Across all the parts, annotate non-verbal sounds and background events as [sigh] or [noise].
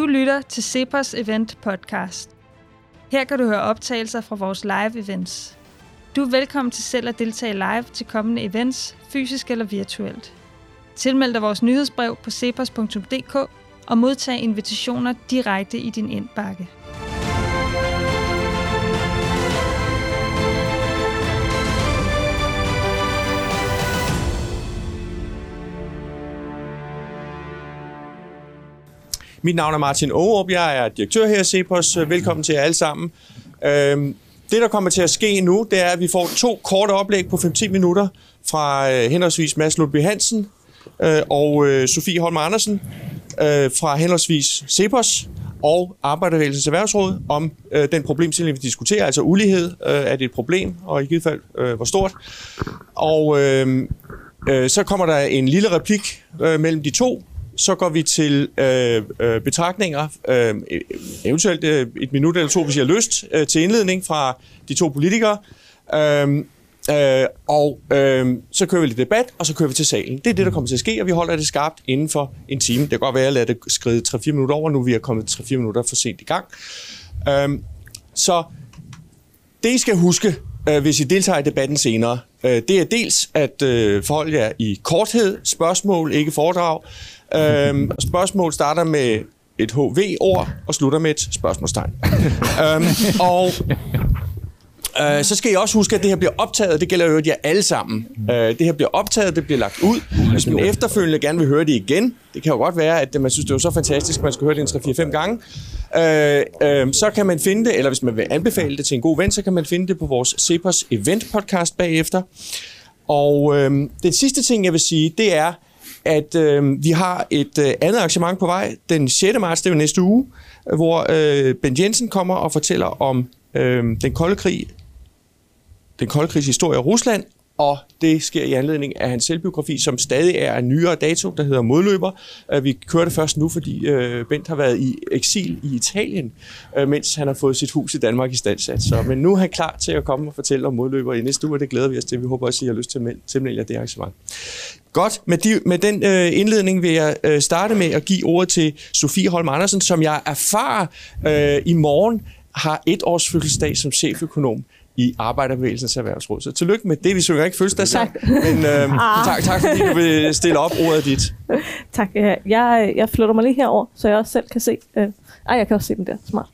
Du lytter til Cepos Event Podcast. Her kan du høre optagelser fra vores live events. Du er velkommen til selv at deltage live til kommende events, fysisk eller virtuelt. Tilmeld dig vores nyhedsbrev på cepos.dk og modtag invitationer direkte i din indbakke. Mit navn er Martin Aarup, jeg er direktør her i Cepos. Velkommen til jer alle sammen. Øhm, det, der kommer til at ske nu, det er, at vi får to korte oplæg på 5-10 minutter fra øh, henholdsvis Mads Ludvig Hansen øh, og øh, Sofie Holm Andersen øh, fra henholdsvis Cepos og Arbejdervægelsens Erhvervsråd om øh, den problemstilling, vi diskuterer, altså ulighed. Øh, er det et problem, og i givet fald øh, hvor stort? Og øh, øh, så kommer der en lille replik øh, mellem de to, så går vi til øh, øh, betragtninger, øh, e, eventuelt øh, et minut eller to, hvis jeg har lyst, øh, til indledning fra de to politikere. Øh, Øh, og øh, så kører vi lidt debat, og så kører vi til salen. Det er det, der kommer til at ske, og vi holder det skarpt inden for en time. Det kan godt være, at jeg lader det skride 3-4 minutter over, nu vi er kommet 3-4 minutter for sent i gang. Øh, så det, I skal huske, øh, hvis I deltager i debatten senere, øh, det er dels at øh, forholde jer i korthed, spørgsmål, ikke foredrag. Øhm, spørgsmål starter med et HV-ord og slutter med et spørgsmålstegn. [laughs] øhm, og Øh, så skal I også huske, at det her bliver optaget. Det gælder jo jer alle sammen. Øh, det her bliver optaget, det bliver lagt ud. Hvis man efterfølgende gerne vil høre det igen, det kan jo godt være, at man synes, det er så fantastisk, at man skal høre det en 3-4-5 gange. Øh, øh, så kan man finde det, eller hvis man vil anbefale det til en god ven, så kan man finde det på vores Cepos Event podcast bagefter. Og øh, den sidste ting, jeg vil sige, det er, at øh, vi har et øh, andet arrangement på vej den 6. marts, det er jo næste uge, hvor øh, Ben Jensen kommer og fortæller om øh, den kolde krig, den kolde krigs historie af Rusland, og det sker i anledning af hans selvbiografi, som stadig er en nyere dato, der hedder Modløber. Øh, vi kører det først nu, fordi øh, Bent har været i eksil i Italien, øh, mens han har fået sit hus i Danmark i standsat. Så, men nu er han klar til at komme og fortælle om Modløber i næste uge, og det glæder vi os til. Vi håber også, at I har lyst til at tilmelde jer det arrangement. Godt, med, de, med den øh, indledning vil jeg øh, starte med at give ordet til Sofie Holm Andersen, som jeg erfarer øh, i morgen har et års fødselsdag som cheføkonom i Arbejderbevægelsens Erhvervsråd. Så tillykke med det. Vi synger ikke fødselsdag, men øh, ah. tak, tak fordi du vil stille op ordet dit. [laughs] Tak. Jeg, jeg flytter mig lige herover, så jeg også selv kan se. Øh, ej, jeg kan også se den der. Smart.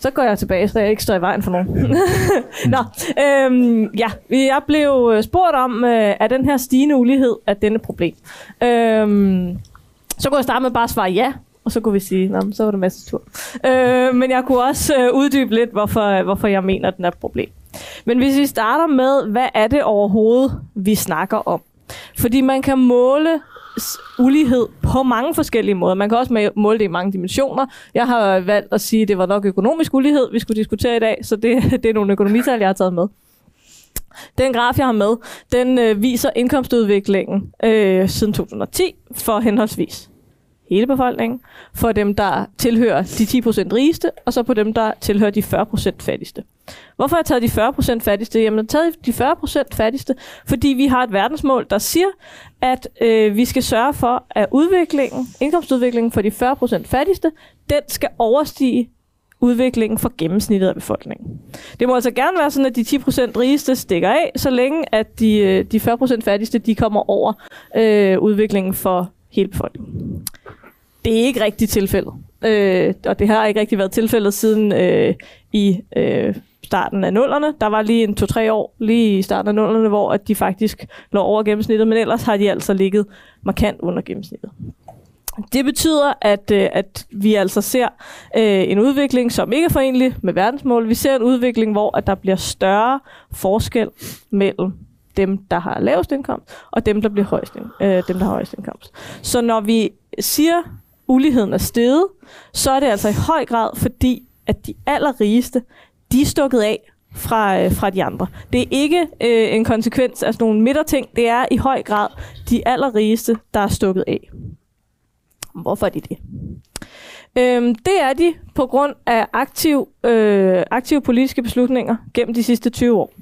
Så går jeg tilbage, så jeg ikke står i vejen for nogen. [laughs] Nå, øhm, ja, jeg blev spurgt om, øh, er den her stigende ulighed er denne problem? Øhm, så kunne jeg starte med bare at svare ja, og så kunne vi sige, at så var det masser tur. Øh, men jeg kunne også øh, uddybe lidt, hvorfor, øh, hvorfor jeg mener, at den er et problem. Men hvis vi starter med, hvad er det overhovedet, vi snakker om? Fordi man kan måle ulighed på mange forskellige måder. Man kan også måle det i mange dimensioner. Jeg har valgt at sige, at det var nok økonomisk ulighed, vi skulle diskutere i dag, så det, [laughs] det er nogle økonomital, jeg har taget med. Den graf, jeg har med, den øh, viser indkomstudviklingen øh, siden 2010 for henholdsvis hele befolkningen, for dem, der tilhører de 10% rigeste, og så på dem, der tilhører de 40% fattigste. Hvorfor har jeg taget de 40% fattigste? Jamen, jeg har taget de 40% fattigste, fordi vi har et verdensmål, der siger, at øh, vi skal sørge for, at udviklingen, indkomstudviklingen for de 40% fattigste, den skal overstige udviklingen for gennemsnittet af befolkningen. Det må altså gerne være sådan, at de 10% rigeste stikker af, så længe at de, øh, de 40% fattigste de kommer over øh, udviklingen for hele befolkningen. Det er ikke rigtigt tilfældet. Øh, og det har ikke rigtig været tilfældet siden øh, i øh, starten af nullerne. Der var lige en to-tre år lige i starten af nullerne, hvor at de faktisk lå over gennemsnittet, men ellers har de altså ligget markant under gennemsnittet. Det betyder, at, øh, at vi altså ser øh, en udvikling, som ikke er forenlig med verdensmål. Vi ser en udvikling, hvor at der bliver større forskel mellem dem, der har lavest indkomst, og dem, der bliver højst, øh, dem, der har højst indkomst. Så når vi siger, uligheden er steget, så er det altså i høj grad fordi, at de allerrigeste, de er stukket af fra, øh, fra de andre. Det er ikke øh, en konsekvens af sådan nogle midterting, det er i høj grad de allerrigeste, der er stukket af. Hvorfor er de det? Øhm, det er de på grund af aktiv, øh, aktive politiske beslutninger gennem de sidste 20 år.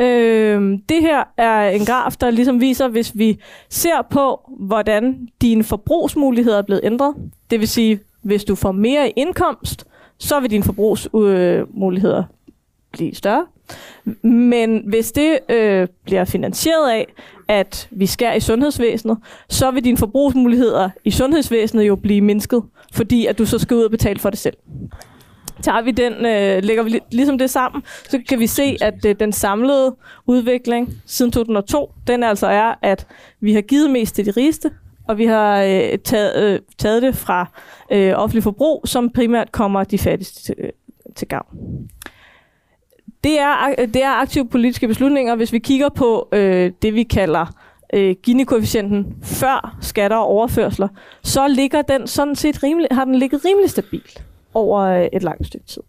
Øh, det her er en graf, der ligesom viser, hvis vi ser på, hvordan dine forbrugsmuligheder er blevet ændret, det vil sige, hvis du får mere i indkomst, så vil dine forbrugsmuligheder blive større. Men hvis det øh, bliver finansieret af, at vi skærer i sundhedsvæsenet, så vil dine forbrugsmuligheder i sundhedsvæsenet jo blive mindsket, fordi at du så skal ud og betale for det selv. Tager vi den, øh, lægger vi ligesom det sammen, så kan vi se, at øh, den samlede udvikling siden 2002, den altså er, at vi har givet mest til de rigeste, og vi har øh, taget, øh, taget det fra øh, offentlig forbrug, som primært kommer de fattigste til, øh, til gavn. Det er, det er aktive politiske beslutninger, hvis vi kigger på øh, det, vi kalder øh, Gini-koefficienten før skatter og overførsler, så ligger den sådan set rimelig, har den ligget rimelig stabilt over øh, et langt stykke tid.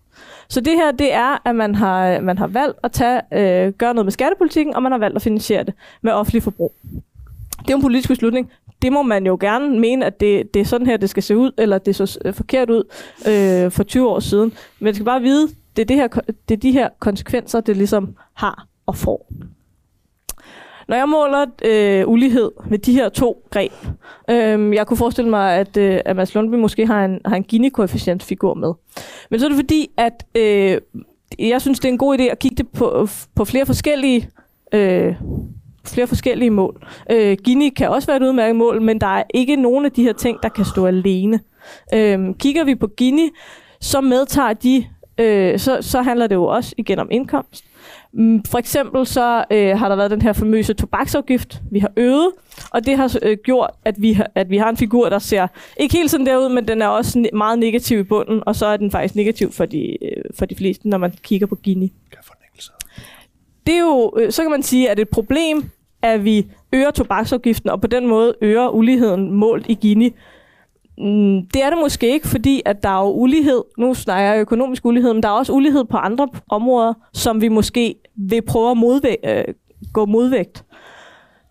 Så det her, det er, at man har, man har valgt at tage, øh, gøre noget med skattepolitikken, og man har valgt at finansiere det med offentlig forbrug. Det er jo en politisk beslutning. Det må man jo gerne mene, at det, det er sådan her, det skal se ud, eller det så øh, forkert ud øh, for 20 år siden. Men man skal bare vide, det er, det her, det er de her konsekvenser, det ligesom har og får. Når jeg måler øh, ulighed med de her to greb, øh, jeg kunne forestille mig, at, øh, at Mads Lundby måske har en, har en Gini-koefficient-figur med. Men så er det fordi, at øh, jeg synes, det er en god idé at kigge det på, på flere forskellige øh, flere forskellige mål. Øh, Gini kan også være et udmærket mål, men der er ikke nogen af de her ting, der kan stå alene. Øh, kigger vi på Gini, så medtager de, øh, så, så handler det jo også igen om indkomst. Mm, for eksempel så øh, har der været den her famøse tobaksafgift, vi har øget, og det har øh, gjort, at vi, har, at vi har en figur, der ser ikke helt sådan derud, men den er også ne- meget negativ i bunden, og så er den faktisk negativ for de, øh, for de fleste, når man kigger på Gini. Det er jo, øh, så kan man sige, at et problem, at vi øger tobaksafgiften, og på den måde øger uligheden målt i Gini. Mm, det er det måske ikke, fordi at der er jo ulighed. Nu snakker jeg økonomisk ulighed, men der er også ulighed på andre områder, som vi måske vil prøve at modvæ- øh, gå modvægt.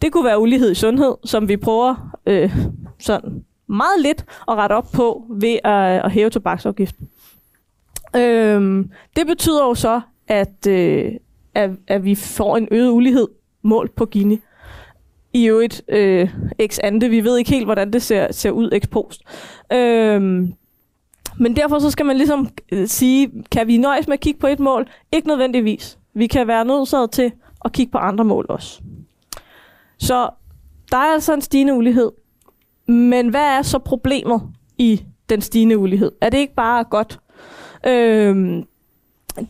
Det kunne være ulighed i sundhed, som vi prøver øh, sådan meget lidt at rette op på ved at, at hæve tobaksafgiften. Øhm, det betyder jo så, at, øh, at, at vi får en øget ulighed målt på Gini i øvrigt øh, ex ante. Vi ved ikke helt, hvordan det ser, ser ud ex post. Øhm, men derfor så skal man ligesom øh, sige, kan vi nøjes med at kigge på et mål? Ikke nødvendigvis. Vi kan være nødsaget til at kigge på andre mål også. Så der er altså en stigende ulighed. Men hvad er så problemet i den stigende ulighed? Er det ikke bare godt? Øhm,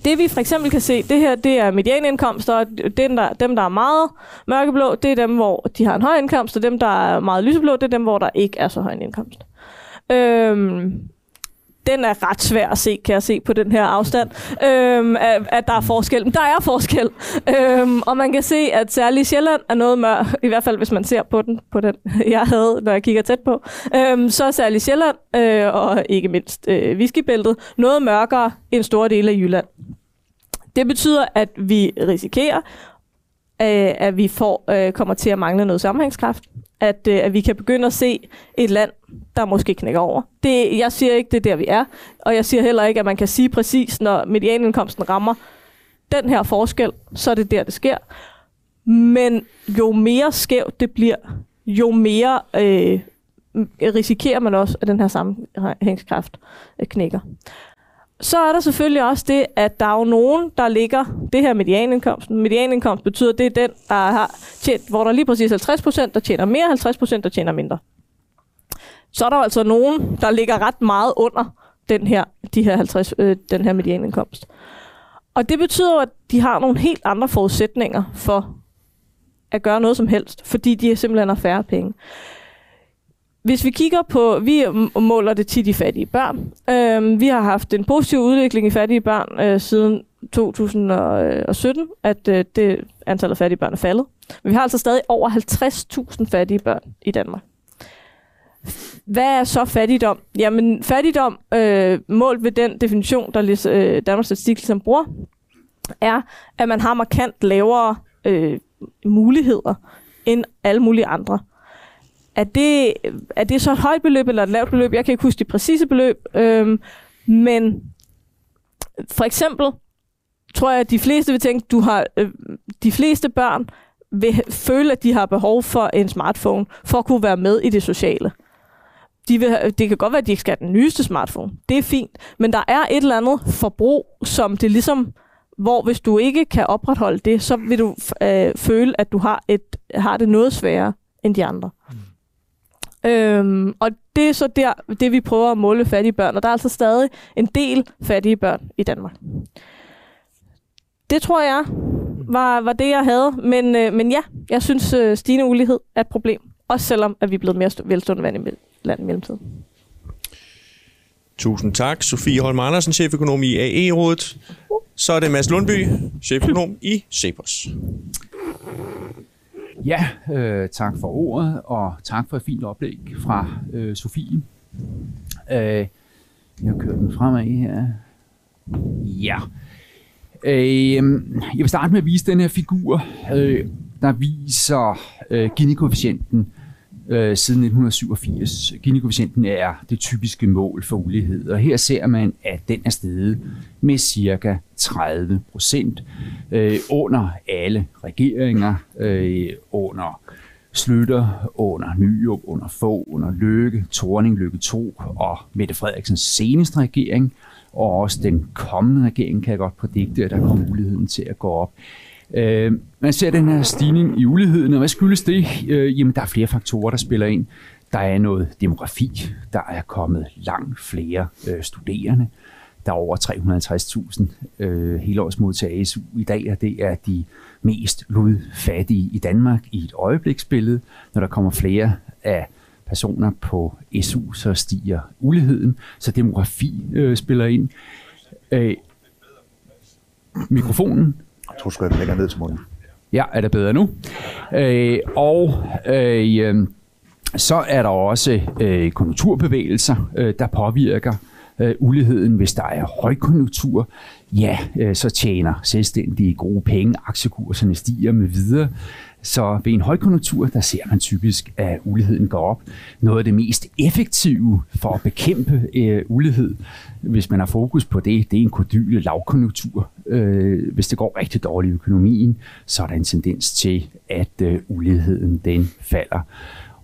det vi for eksempel kan se, det her, det er medianindkomster, og dem der, dem, der er meget mørkeblå, det er dem, hvor de har en høj indkomst, og dem, der er meget lyseblå, det er dem, hvor der ikke er så høj en indkomst. Øhm, den er ret svær at se, kan jeg se på den her afstand, øhm, at, at der er forskel. Men der er forskel. Øhm, og man kan se, at særligt Sjælland er noget mør, i hvert fald hvis man ser på den, på den [laughs] jeg havde, når jeg kigger tæt på. Øhm, så er særligt Sjælland, øh, og ikke mindst øh, whiskybæltet, noget mørkere end store dele af Jylland. Det betyder, at vi risikerer, øh, at vi får, øh, kommer til at mangle noget sammenhængskraft. At, øh, at vi kan begynde at se et land, der måske knækker over. Det, jeg siger ikke, det er der, vi er. Og jeg siger heller ikke, at man kan sige præcis, når medianindkomsten rammer den her forskel, så er det der, det sker. Men jo mere skævt det bliver, jo mere øh, risikerer man også, at den her sammenhængskraft øh, knækker. Så er der selvfølgelig også det, at der er jo nogen, der ligger det her medianindkomsten. Medianindkomst betyder, at det er den, der har tjent, hvor der lige præcis 50 procent, der tjener mere, 50 procent, der tjener mindre. Så er der altså nogen, der ligger ret meget under den her, de her 50, øh, den her medianindkomst. Og det betyder at de har nogle helt andre forudsætninger for at gøre noget som helst, fordi de simpelthen har færre penge. Hvis vi kigger på, vi måler det tit i fattige børn. Øh, vi har haft en positiv udvikling i fattige børn øh, siden 2017, øh, at øh, det antallet af fattige børn er faldet. Men vi har altså stadig over 50.000 fattige børn i Danmark. Hvad er så fattigdom? Jamen, fattigdom, øh, målt ved den definition, der øh, Danmarks Statistik ligesom bruger, er, at man har markant lavere øh, muligheder end alle mulige andre. Er det, er det så et højt beløb eller et lavt beløb? Jeg kan ikke huske det præcise beløb. øh, men for eksempel tror jeg, at de fleste vil tænke, du har øh, de fleste børn vil føle, at de har behov for en smartphone for at kunne være med i det sociale de vil, det kan godt være, at de ikke skal have den nyeste smartphone. Det er fint. Men der er et eller andet forbrug, som det ligesom, hvor hvis du ikke kan opretholde det, så vil du øh, føle, at du har, et, har det noget sværere end de andre. Mm. Øhm, og det er så der, det vi prøver at måle fattige børn, og der er altså stadig en del fattige børn i Danmark. Det tror jeg var, var det, jeg havde. Men, øh, men ja, jeg synes, øh, stigende ulighed er et problem. Også selvom, at vi er blevet mere velstående land i mellemtiden. Tusind tak. Sofie Holm Andersen, cheføkonom i AE-rådet. Så er det Mads Lundby, cheføkonom i Cepos. Ja, øh, tak for ordet, og tak for et fint oplæg fra øh, Sofie. Øh, jeg kører den fremad her. Ja. Øh, jeg vil starte med at vise den her figur, øh, der viser øh, Gini-koefficienten øh, Øh, siden 1987. Gini-koefficienten er det typiske mål for ulighed, og her ser man, at den er steget med cirka 30 procent øh, under alle regeringer, øh, under Slytter, under Nyrup, under få, under Løkke, Torning, Løkke 2 og Mette Frederiksens seneste regering, og også den kommende regering kan jeg godt prædikte, at der kommer muligheden til at gå op. Øh, man ser den her stigning i uligheden, og hvad skyldes det? Øh, jamen, der er flere faktorer, der spiller ind. Der er noget demografi. Der er kommet langt flere øh, studerende. Der er over 350.000 øh, helårsmodtagere SU i dag, og det er de mest ludfattige i Danmark i et øjebliksbillede. Når der kommer flere af personer på SU, så stiger uligheden, så demografi øh, spiller ind. Øh, mikrofonen jeg tror, du skal længere ned til munden. Ja, er det bedre nu? Øh, og øh, øhm, så er der også øh, konjunkturbevægelser, øh, der påvirker øh, uligheden. Hvis der er højkonjunktur, ja, øh, så tjener selvstændige gode penge, aktiekurserne stiger med videre. Så ved en højkonjunktur, der ser man typisk, at uligheden går op. Noget af det mest effektive for at bekæmpe øh, ulighed, hvis man har fokus på det, det er en kodyle lavkonjunktur. Øh, hvis det går rigtig dårligt i økonomien, så er der en tendens til, at øh, uligheden den falder.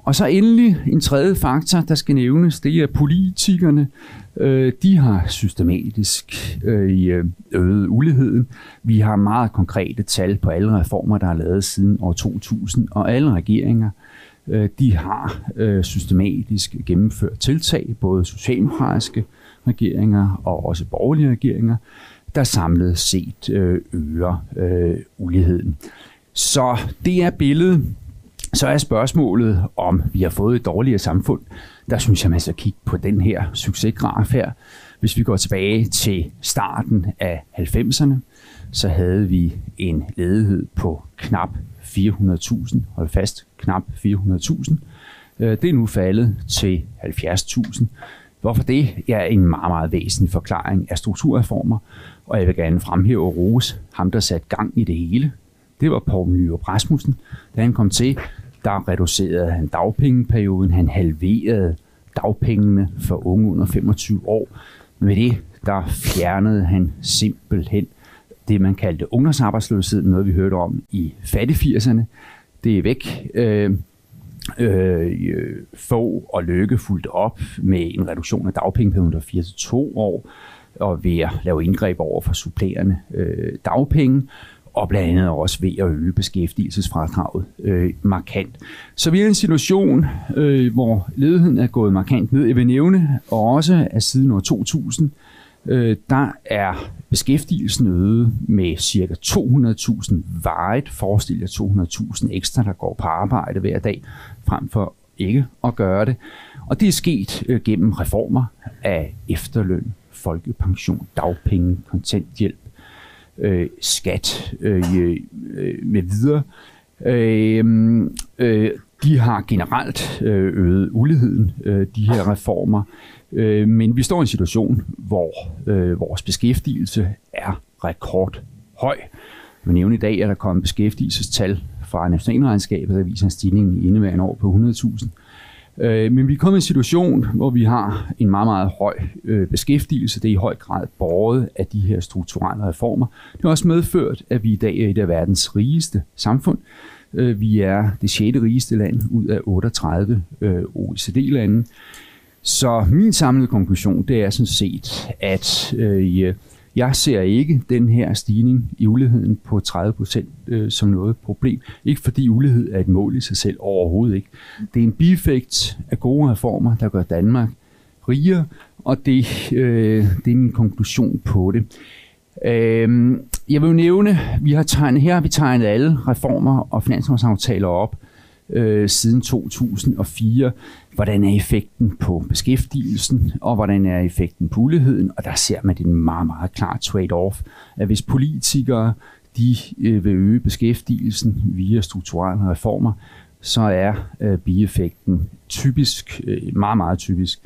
Og så endelig en tredje faktor, der skal nævnes, det er politikerne. Øh, de har systematisk øh, øh øget uligheden. Vi har meget konkrete tal på alle reformer, der er lavet siden år 2000, og alle regeringer øh, de har øh, systematisk gennemført tiltag, både socialdemokratiske regeringer og også borgerlige regeringer, der samlet set øh, øger uligheden. Så det er billedet så er spørgsmålet, om vi har fået et dårligere samfund. Der synes jeg, man skal kigge på den her succesgraf her. Hvis vi går tilbage til starten af 90'erne, så havde vi en ledighed på knap 400.000. Hold fast, knap 400.000. Øh, det er nu faldet til 70.000. Hvorfor det? Ja, en meget, meget væsentlig forklaring af strukturreformer, og jeg vil gerne fremhæve Rose, ham der satte gang i det hele. Det var Poul Nyrup Rasmussen. Da han kom til, der reducerede han dagpengeperioden. Han halverede dagpengene for unge under 25 år. Med det, der fjernede han simpelthen det, man kaldte ungdomsarbejdsløshed, noget vi hørte om i fattig 80'erne. Det er væk. Øh, øh, få og lykke fuldt op med en reduktion af dagpengeperioden fra 4 til 2 år, og ved at lave indgreb over for supplerende øh, dagpenge og blandt andet også ved at øge beskæftigelsesfradraget øh, markant. Så vi er i en situation, øh, hvor ledigheden er gået markant ned. Jeg vil nævne og også, at siden år 2000, øh, der er beskæftigelsen øget med ca. 200.000 varet. Forestil jer 200.000 ekstra, der går på arbejde hver dag, frem for ikke at gøre det. Og det er sket øh, gennem reformer af efterløn, folkepension, dagpenge, kontanthjælp, øh, skat øh, øh, med videre. Øh, øh, de har generelt øh, øget uligheden, øh, de her reformer. Øh, men vi står i en situation, hvor øh, vores beskæftigelse er rekordhøj. Men nævne i dag, at der kommet beskæftigelsestal fra nationalregnskabet, der viser en stigning i indeværende år på 100.000. Øh, men vi er kommet i en situation, hvor vi har en meget, meget høj øh, beskæftigelse. Det er i høj grad borget af de her strukturelle reformer. Det har også medført, at vi i dag er et af verdens rigeste samfund. Øh, vi er det 6. rigeste land ud af 38 øh, OECD-lande. Så min samlede konklusion, det er sådan set, at øh, jeg ser ikke den her stigning i uligheden på 30 procent øh, som noget problem. Ikke fordi ulighed er et mål i sig selv overhovedet ikke. Det er en bieffekt af gode reformer, der gør Danmark rigere, og det, øh, det er min konklusion på det. Øh, jeg vil jo nævne, vi har tegnet, her har vi tegnet alle reformer og finanslovsaftaler op øh, siden 2004. Hvordan er effekten på beskæftigelsen, og hvordan er effekten på uligheden? Og der ser man det en meget, meget klar trade-off, at hvis politikere de øh, vil øge beskæftigelsen via strukturelle reformer, så er øh, bieffekten typisk, øh, meget, meget typisk,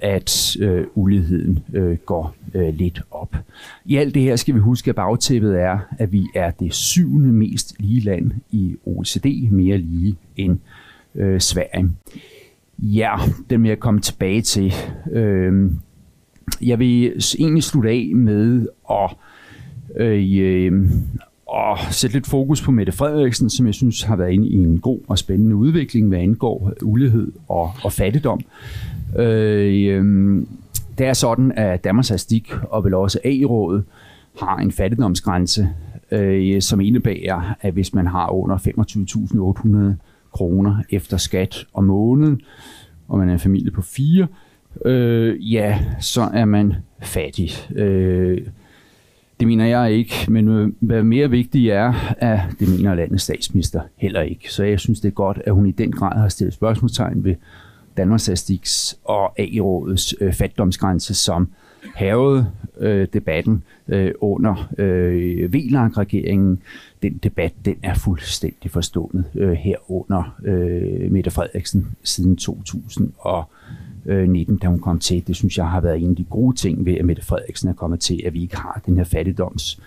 at øh, uligheden øh, går øh, lidt op. I alt det her skal vi huske, at bagtæppet er, at vi er det syvende mest lige land i OECD, mere lige end øh, Sverige. Ja, den vil jeg komme tilbage til. Øh, jeg vil egentlig slutte af med at, øh, øh, at sætte lidt fokus på Mette Frederiksen, som jeg synes har været inde i en god og spændende udvikling, hvad angår ulighed og, og fattigdom. Øh, øhm, det er sådan, at Danmarks Statistik og vel også A-rådet har en fattigdomsgrænse, øh, som indebærer, at hvis man har under 25.800 kroner efter skat om måneden, og man er en familie på fire, øh, ja, så er man fattig. Øh, det mener jeg ikke, men øh, hvad mere vigtigt er, at det mener landets statsminister heller ikke. Så jeg synes, det er godt, at hun i den grad har stillet spørgsmålstegn ved Danmarks Statistiks og A-rådets øh, fattigdomsgrænse, som havede øh, debatten øh, under øh, VLAG-regeringen. Den debat den er fuldstændig forstået øh, her under øh, Mette Frederiksen siden 2019, da hun kom til. Det synes jeg har været en af de gode ting ved, at Mette Frederiksen er kommet til, at vi ikke har den her fattigdoms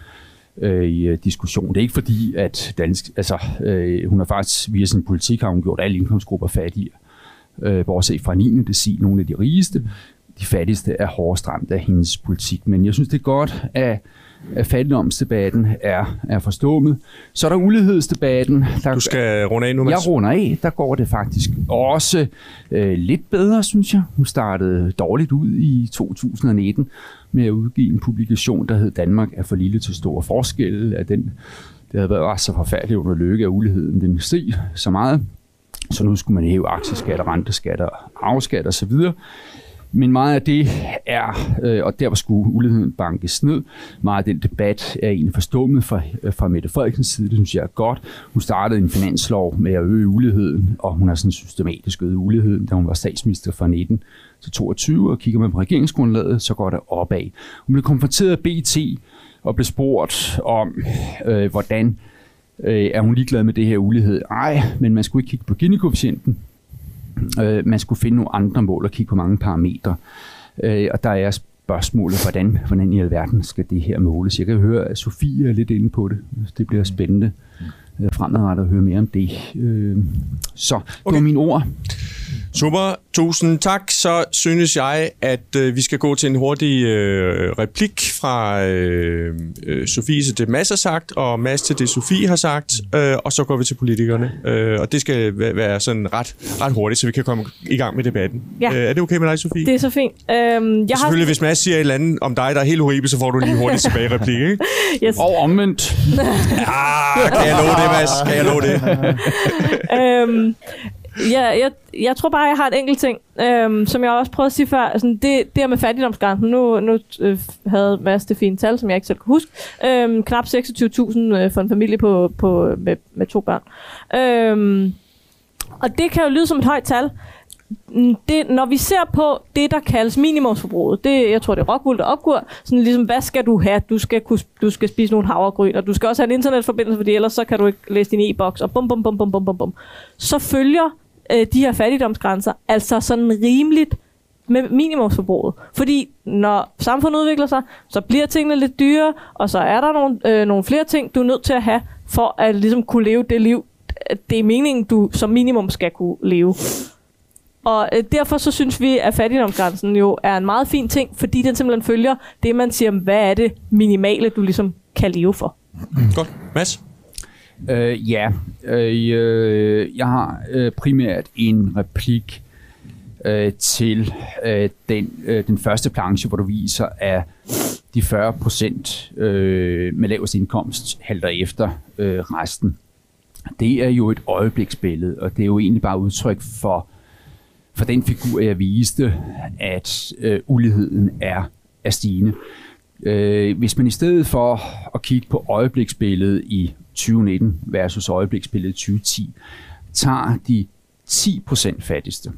øh, diskussion. Det er ikke fordi, at dansk, altså, øh, hun har faktisk via sin politik har hun gjort alle indkomstgrupper fattigere øh, bortset fra 9. decil, nogle af de rigeste. De fattigste er hårdest ramt af hendes politik. Men jeg synes, det er godt, at, at fattigdomsdebatten er, er forstået. Så er der ulighedsdebatten. Der, du skal runde af nu, Mads. Jeg runder af. Der går det faktisk også øh, lidt bedre, synes jeg. Hun startede dårligt ud i 2019 med at udgive en publikation, der hed Danmark er for lille til store forskelle. At den, det havde været så forfærdeligt under lykke af uligheden. Den steg så meget. Så nu skulle man hæve aktieskatter, renteskatter, afskatter osv. Men meget af det er, øh, og der skulle uligheden bankes ned, meget af den debat er egentlig forstummet fra, øh, fra Mette Frederiksens side. Det synes jeg er godt. Hun startede en finanslov med at øge uligheden, og hun har sådan systematisk øget uligheden, da hun var statsminister fra 19 til 22, og kigger man på regeringsgrundlaget, så går det opad. Hun blev konfronteret af BT og blev spurgt om, øh, hvordan Øh, er hun ligeglad med det her ulighed? Nej, men man skulle ikke kigge på Gini-koefficienten. Øh, man skulle finde nogle andre mål og kigge på mange parametre. Øh, og der er spørgsmålet, hvordan, hvordan i alverden skal det her måles? Jeg kan høre, at Sofie er lidt inde på det. Det bliver spændende øh, fremadrettet at høre mere om det. Øh, så det okay. var mine ord. Super, tusind tak. Så synes jeg, at øh, vi skal gå til en hurtig øh, replik fra øh, øh, Sofie til det Mads har sagt, og Mads til det Sofie har sagt, øh, og så går vi til politikerne. Øh, og det skal være sådan ret, ret hurtigt, så vi kan komme i gang med debatten. Ja. Øh, er det okay med dig, Sofie? Det er så fint. Øhm, jeg Selvfølgelig, har... hvis Mads siger et eller andet om dig, der er helt horribelt, så får du lige hurtigt [laughs] tilbage replik, ikke? Yes. Og omvendt. ah, kan jeg love det, Mads? Kan jeg love det? øhm, Ja, jeg, jeg tror bare, jeg har et enkelt ting, øhm, som jeg også prøvede at sige før. Altså, det, det her med fattigdomsgrænsen, nu, nu øh, havde Mads det fine tal, som jeg ikke selv kan huske. Øhm, knap 26.000 øh, for en familie på, på, med, med to børn. Øhm, og det kan jo lyde som et højt tal. Mm, det, når vi ser på det, der kaldes minimumsforbruget, det, jeg tror, det er rockwool og opgur, sådan ligesom, hvad skal du have? Du skal, kunne, du skal spise nogle havregryn, og du skal også have en internetforbindelse, fordi ellers så kan du ikke læse din e-boks, og bum, bum, bum, bum, bum, bum, bum. Så følger øh, de her fattigdomsgrænser, altså sådan rimeligt med minimumsforbruget. Fordi når samfundet udvikler sig, så bliver tingene lidt dyre, og så er der nogle, øh, nogle flere ting, du er nødt til at have, for at ligesom kunne leve det liv, det er meningen, du som minimum skal kunne leve. Og øh, derfor så synes vi, at fattigdomsgrænsen jo er en meget fin ting, fordi den simpelthen følger det, man siger, hvad er det minimale, du ligesom kan leve for. Mm. Godt. Mads? Øh, ja, øh, øh, jeg har øh, primært en replik øh, til øh, den, øh, den første planche, hvor du viser, at de 40 procent øh, med lavest indkomst halter efter øh, resten. Det er jo et øjebliksbillede, og det er jo egentlig bare udtryk for, for den figur, jeg viste, at øh, uligheden er, er stigende. Øh, hvis man i stedet for at kigge på øjebliksbilledet i 2019 versus øjebliksbilledet i 2010, tager de 10% fattigste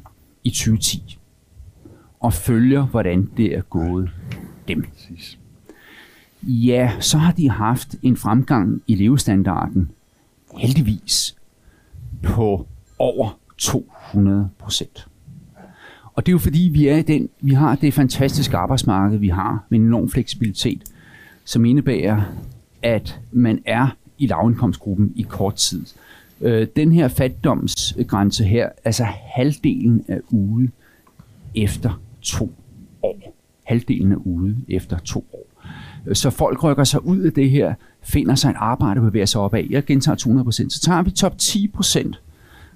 i 2010 og følger, hvordan det er gået dem. Ja, så har de haft en fremgang i levestandarden, heldigvis, på over 200 procent. Og det er jo fordi, vi, er i den, vi har det fantastiske arbejdsmarked, vi har med en enorm fleksibilitet, som indebærer, at man er i lavindkomstgruppen i kort tid. Øh, den her fattigdomsgrænse her, altså halvdelen er ude efter to år. Halvdelen er ude efter to år. Så folk rykker sig ud af det her, finder sig et arbejde og bevæger sig opad. Jeg gentager 200 procent. Så tager vi top 10 procent.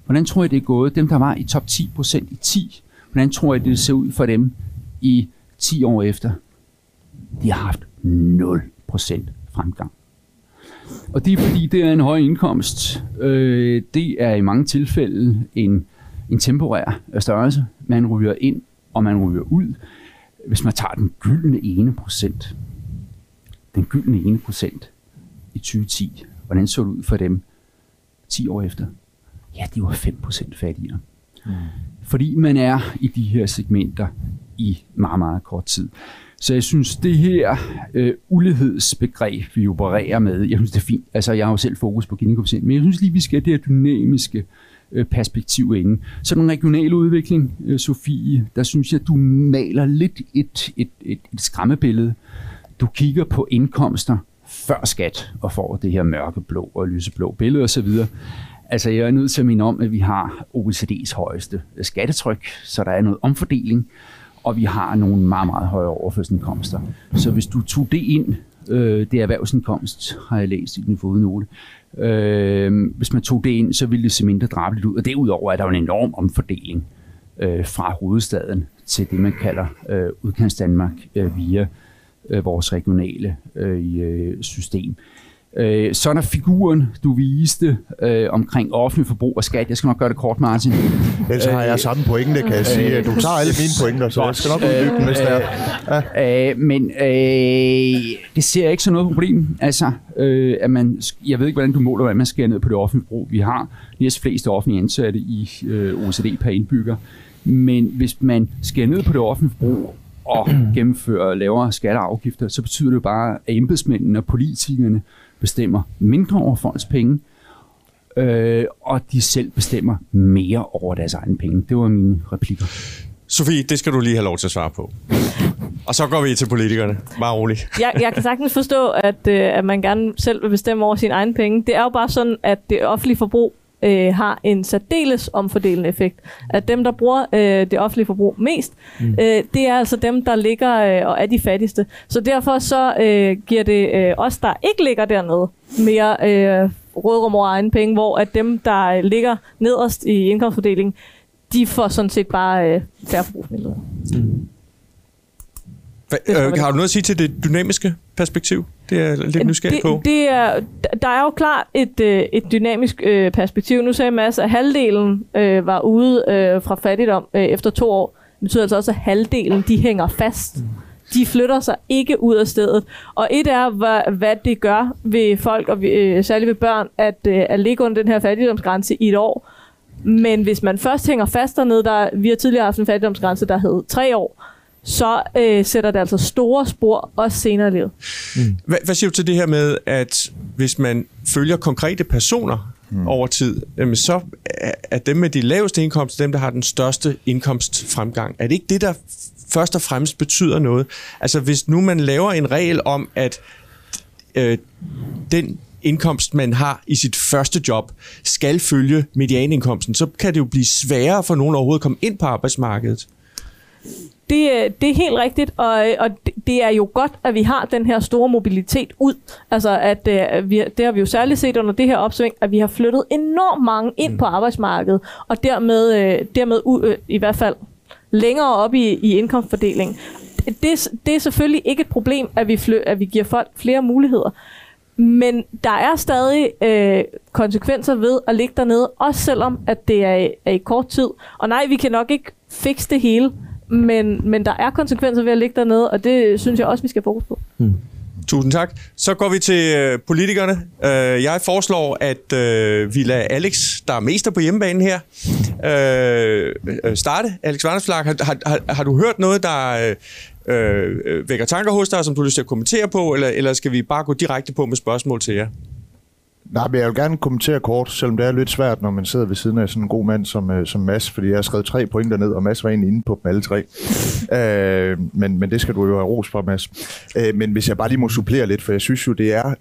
Hvordan tror jeg, det er gået? Dem, der var i top 10 procent i 10, hvordan tror jeg, det ser ud for dem i 10 år efter? De har haft 0% fremgang. Og det er fordi, det er en høj indkomst. Øh, det er i mange tilfælde en, en temporær størrelse. Man ryger ind, og man ryger ud. Hvis man tager den gyldne ene procent, den gyldne ene procent i 2010, hvordan så det ud for dem 10 år efter? Ja, de var 5 procent fattigere. Mm. Fordi man er i de her segmenter i meget, meget kort tid. Så jeg synes, det her øh, ulighedsbegreb, vi opererer med, jeg synes, det er fint. Altså, jeg har jo selv fokus på gini men jeg synes lige, vi skal have det her dynamiske øh, perspektiv inde. Så den regionale udvikling, øh, Sofie, der synes jeg, du maler lidt et, et, et, et skræmmebillede. Du kigger på indkomster før skat og får det her mørkeblå og lyseblå billede osv. Altså, jeg er nødt til at minde om, at vi har OECD's højeste skattetryk, så der er noget omfordeling og vi har nogle meget, meget høje overførselsindkomster. Så hvis du tog det ind, øh, det erhvervsindkomst, har jeg læst i den fodnote, øh, hvis man tog det ind, så ville det se mindre drabeligt ud. Og derudover er der jo en enorm omfordeling øh, fra hovedstaden til det, man kalder øh, udkants Danmark øh, via øh, vores regionale øh, øh system. Øh, så er der figuren, du viste øh, omkring offentlig forbrug og skat. Jeg skal nok gøre det kort, Martin. Ellers har jeg øh, samme pointe, kan jeg sige. Du tager alle mine pointer, så jeg skal nok uddybe den, hvis det er. Ja. Øh, men øh, det ser jeg ikke som noget problem. Altså, øh, at man, jeg ved ikke, hvordan du måler, hvordan man skærer ned på det offentlige forbrug. Vi har næst fleste offentlige ansatte i øh, OECD per indbygger. Men hvis man skærer ned på det offentlige forbrug, og gennemfører lavere skatter og afgifter, så betyder det jo bare, at embedsmændene og politikerne bestemmer mindre over folks penge, øh, og de selv bestemmer mere over deres egne penge. Det var mine replikker. Sofie, det skal du lige have lov til at svare på. Og så går vi til politikerne. Bare roligt. jeg, jeg kan sagtens forstå, at, øh, at man gerne selv vil bestemme over sine egne penge. Det er jo bare sådan, at det offentlige forbrug øh, har en særdeles omfordelende effekt. At dem, der bruger øh, det offentlige forbrug mest, mm. øh, det er altså dem, der ligger øh, og er de fattigste. Så derfor så øh, giver det øh, os, der ikke ligger dernede, mere øh, rådrum over egen penge, hvor at dem, der ligger nederst i indkomstfordelingen, de får sådan set bare øh, færre forbrugsmidler. Mm. Hva, øh, har du noget at sige til det dynamiske perspektiv? Det er jeg lidt nysgerrig på. Det, det er, der er jo klart et, øh, et dynamisk øh, perspektiv. Nu sagde Mads, at halvdelen øh, var ude øh, fra fattigdom øh, efter to år. Det betyder altså også, at halvdelen de hænger fast. De flytter sig ikke ud af stedet. Og et er, hvad, hvad det gør ved folk, og øh, særligt ved børn, at, øh, at ligge under den her fattigdomsgrænse i et år. Men hvis man først hænger fast dernede, der, vi har tidligere haft en fattigdomsgrænse, der hed tre år, så øh, sætter det altså store spor også senere i livet. Mm. Hvad, hvad siger du til det her med, at hvis man følger konkrete personer mm. over tid, jamen så er dem med de laveste indkomster dem, der har den største indkomstfremgang. Er det ikke det, der først og fremmest betyder noget? Altså hvis nu man laver en regel om, at øh, den indkomst, man har i sit første job, skal følge medianindkomsten, så kan det jo blive sværere for nogen overhovedet at komme ind på arbejdsmarkedet. Det, øh, det er helt rigtigt, og, øh, og det er jo godt, at vi har den her store mobilitet ud. Altså, at uh, vi, det har vi jo særligt set under det her opsving, at vi har flyttet enormt mange ind mm. på arbejdsmarkedet, og dermed, uh, dermed uh, i hvert fald længere op i, i indkomstfordelingen. Det, det er selvfølgelig ikke et problem, at vi, fly, at vi giver folk flere muligheder. Men der er stadig øh, konsekvenser ved at ligge dernede, også selvom at det er, er i kort tid. Og nej, vi kan nok ikke fikse det hele, men, men der er konsekvenser ved at ligge dernede, og det synes jeg også, vi skal fokus på. Mm. Tusind tak. Så går vi til øh, politikerne. Øh, jeg foreslår, at øh, vi lader Alex, der er mester på hjemmebanen her, øh, starte. Alex Vandersflag, har, har, har, du hørt noget, der øh, vækker tanker hos dig, som du har lyst til at kommentere på, eller, eller skal vi bare gå direkte på med spørgsmål til jer? Nej, men jeg vil gerne kommentere kort, selvom det er lidt svært, når man sidder ved siden af sådan en god mand som, øh, som Mads, fordi jeg har skrevet tre pointer ned, og Mads var egentlig inde på dem alle tre. øh, men, men det skal du jo have ros for, Mads. Øh, men hvis jeg bare lige må supplere lidt, for jeg synes jo, det er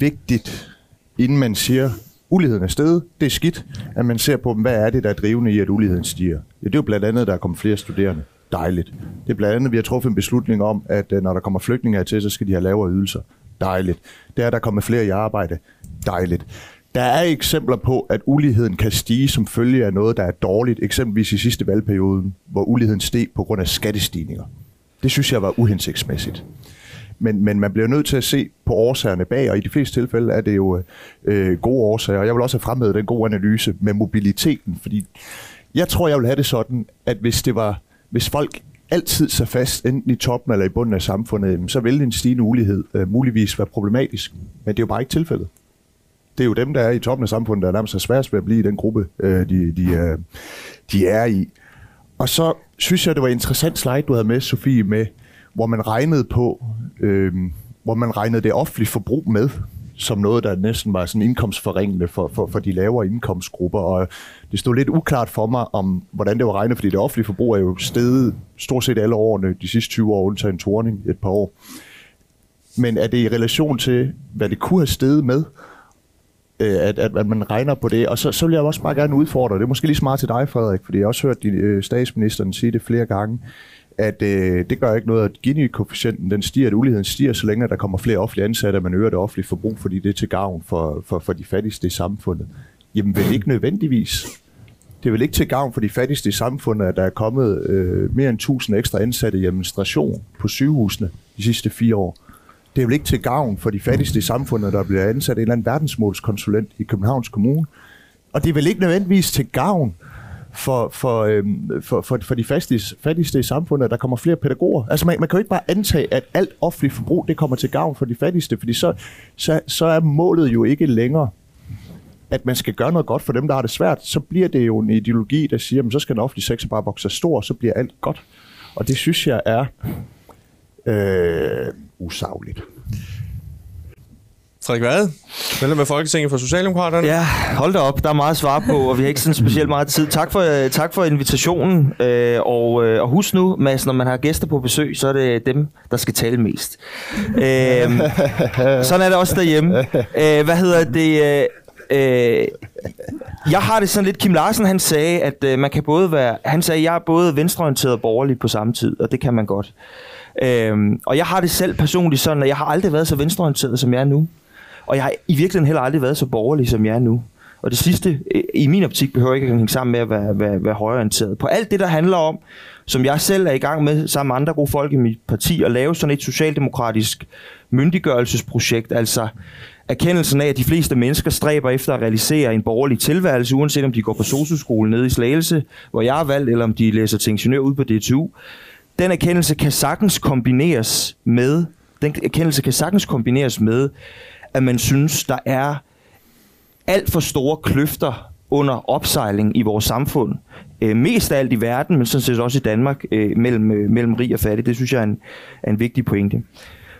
vigtigt, inden man siger, uligheden er steget, det er skidt, at man ser på, hvad er det, der er drivende i, at uligheden stiger. Ja, det er jo blandt andet, at der er kommet flere studerende. Dejligt. Det er blandt andet, at vi har truffet en beslutning om, at øh, når der kommer flygtninge hertil, så skal de have lavere ydelser. Dejligt. Det er, at der kommer flere i arbejde dejligt. Der er eksempler på, at uligheden kan stige som følge af noget, der er dårligt, eksempelvis i sidste valgperioden, hvor uligheden steg på grund af skattestigninger. Det synes jeg var uhensigtsmæssigt. Men, men man bliver nødt til at se på årsagerne bag, og i de fleste tilfælde er det jo øh, gode årsager. Jeg vil også have fremhævet den gode analyse med mobiliteten, fordi jeg tror, jeg vil have det sådan, at hvis det var, hvis folk altid sig fast, enten i toppen eller i bunden af samfundet, så vil en stigende ulighed øh, muligvis være problematisk. Men det er jo bare ikke tilfældet det er jo dem, der er i toppen af samfundet, der er nærmest sværest ved at blive i den gruppe, øh, de, de, øh, de er i. Og så synes jeg, det var en interessant slide, du havde med, Sofie, med, hvor man regnede på, øh, hvor man regnede det offentlige forbrug med, som noget, der næsten var sådan indkomstforringende for, for, for de lavere indkomstgrupper. Og det stod lidt uklart for mig, om hvordan det var regnet, fordi det offentlige forbrug er jo steget stort set alle årene, de sidste 20 år, undtagen Torning et par år. Men er det i relation til, hvad det kunne have steget med, øh, at, at, at man regner på det. Og så, så vil jeg også bare gerne udfordre, det er måske lige smart til dig, Frederik, fordi jeg har også hørt din, øh, statsministeren sige det flere gange, at øh, det gør ikke noget, at Gini-koefficienten den stiger, at uligheden stiger, så længe der kommer flere offentlige ansatte, at man øger det offentlige forbrug, fordi det er til gavn for, for, for de fattigste i samfundet. Jamen vel ikke nødvendigvis. Det er vel ikke til gavn for de fattigste i samfundet, at der er kommet øh, mere end 1000 ekstra ansatte i administration på sygehusene de sidste fire år det er vel ikke til gavn for de fattigste i samfundet, der bliver ansat en eller anden verdensmålskonsulent i Københavns Kommune. Og det er vel ikke nødvendigvis til gavn for, for, øhm, for, for, for de fattigste, fattigste i samfundet, at der kommer flere pædagoger. Altså man, man kan jo ikke bare antage, at alt offentligt forbrug det kommer til gavn for de fattigste, fordi så, så, så er målet jo ikke længere, at man skal gøre noget godt for dem, der har det svært. Så bliver det jo en ideologi, der siger, at så skal den offentlige sektor bare vokse stor, så bliver alt godt. Og det synes jeg er øh, usagligt. Frederik Vade, medlem af Folketinget for Socialdemokraterne. Ja, hold da op. Der er meget at svare på, og vi har ikke sådan specielt meget tid. Tak for, øh, tak for invitationen. Øh, og, øh, og husk nu, Mads, når man har gæster på besøg, så er det dem, der skal tale mest. Øh, sådan er det også derhjemme. Øh, hvad hedder det? Øh, øh jeg har det sådan lidt, Kim Larsen han sagde, at øh, man kan både være, han sagde, at jeg er både venstreorienteret og borgerlig på samme tid, og det kan man godt. Øhm, og jeg har det selv personligt sådan, at jeg har aldrig været så venstreorienteret, som jeg er nu. Og jeg har i virkeligheden heller aldrig været så borgerlig, som jeg er nu. Og det sidste, i min optik, behøver ikke at hænge sammen med at være, være, være højorienteret. På alt det, der handler om, som jeg selv er i gang med, sammen med andre gode folk i mit parti, at lave sådan et socialdemokratisk myndiggørelsesprojekt, altså erkendelsen af, at de fleste mennesker stræber efter at realisere en borgerlig tilværelse, uanset om de går på socioskole nede i Slagelse, hvor jeg er valgt, eller om de læser til ingeniør ud på DTU den erkendelse kan sagtens kombineres med, den erkendelse kan sagtens kombineres med, at man synes, der er alt for store kløfter under opsejling i vores samfund. Øh, mest af alt i verden, men sådan set også i Danmark, øh, mellem, øh, mellem rig og fattig. Det synes jeg er en, er en vigtig pointe.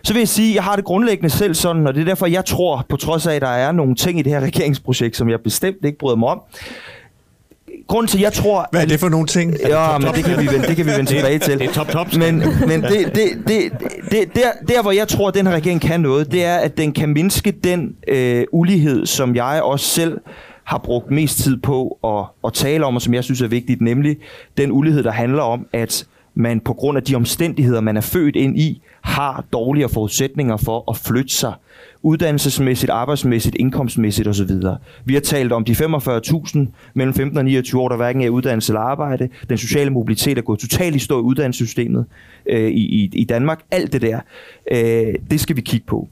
Så vil jeg sige, at jeg har det grundlæggende selv sådan, og det er derfor, jeg tror, på trods af, at der er nogle ting i det her regeringsprojekt, som jeg bestemt ikke bryder mig om, grunden til, jeg tror... Hvad er det for nogle ting? Ja, men det kan vi vende, det kan vi vende tilbage til. Det er top, top. Men, men det, det, det, det, der, der, hvor jeg tror, at den her regering kan noget, det er, at den kan mindske den øh, ulighed, som jeg også selv har brugt mest tid på at, at tale om, og som jeg synes er vigtigt, nemlig den ulighed, der handler om, at man på grund af de omstændigheder, man er født ind i, har dårligere forudsætninger for at flytte sig uddannelsesmæssigt, arbejdsmæssigt, indkomstmæssigt osv. Vi har talt om de 45.000 mellem 15 og 29 år, der hverken er uddannelse eller arbejde. Den sociale mobilitet er gået totalt i stå i uddannelsessystemet øh, i, i, i Danmark. Alt det der, øh, det skal vi kigge på.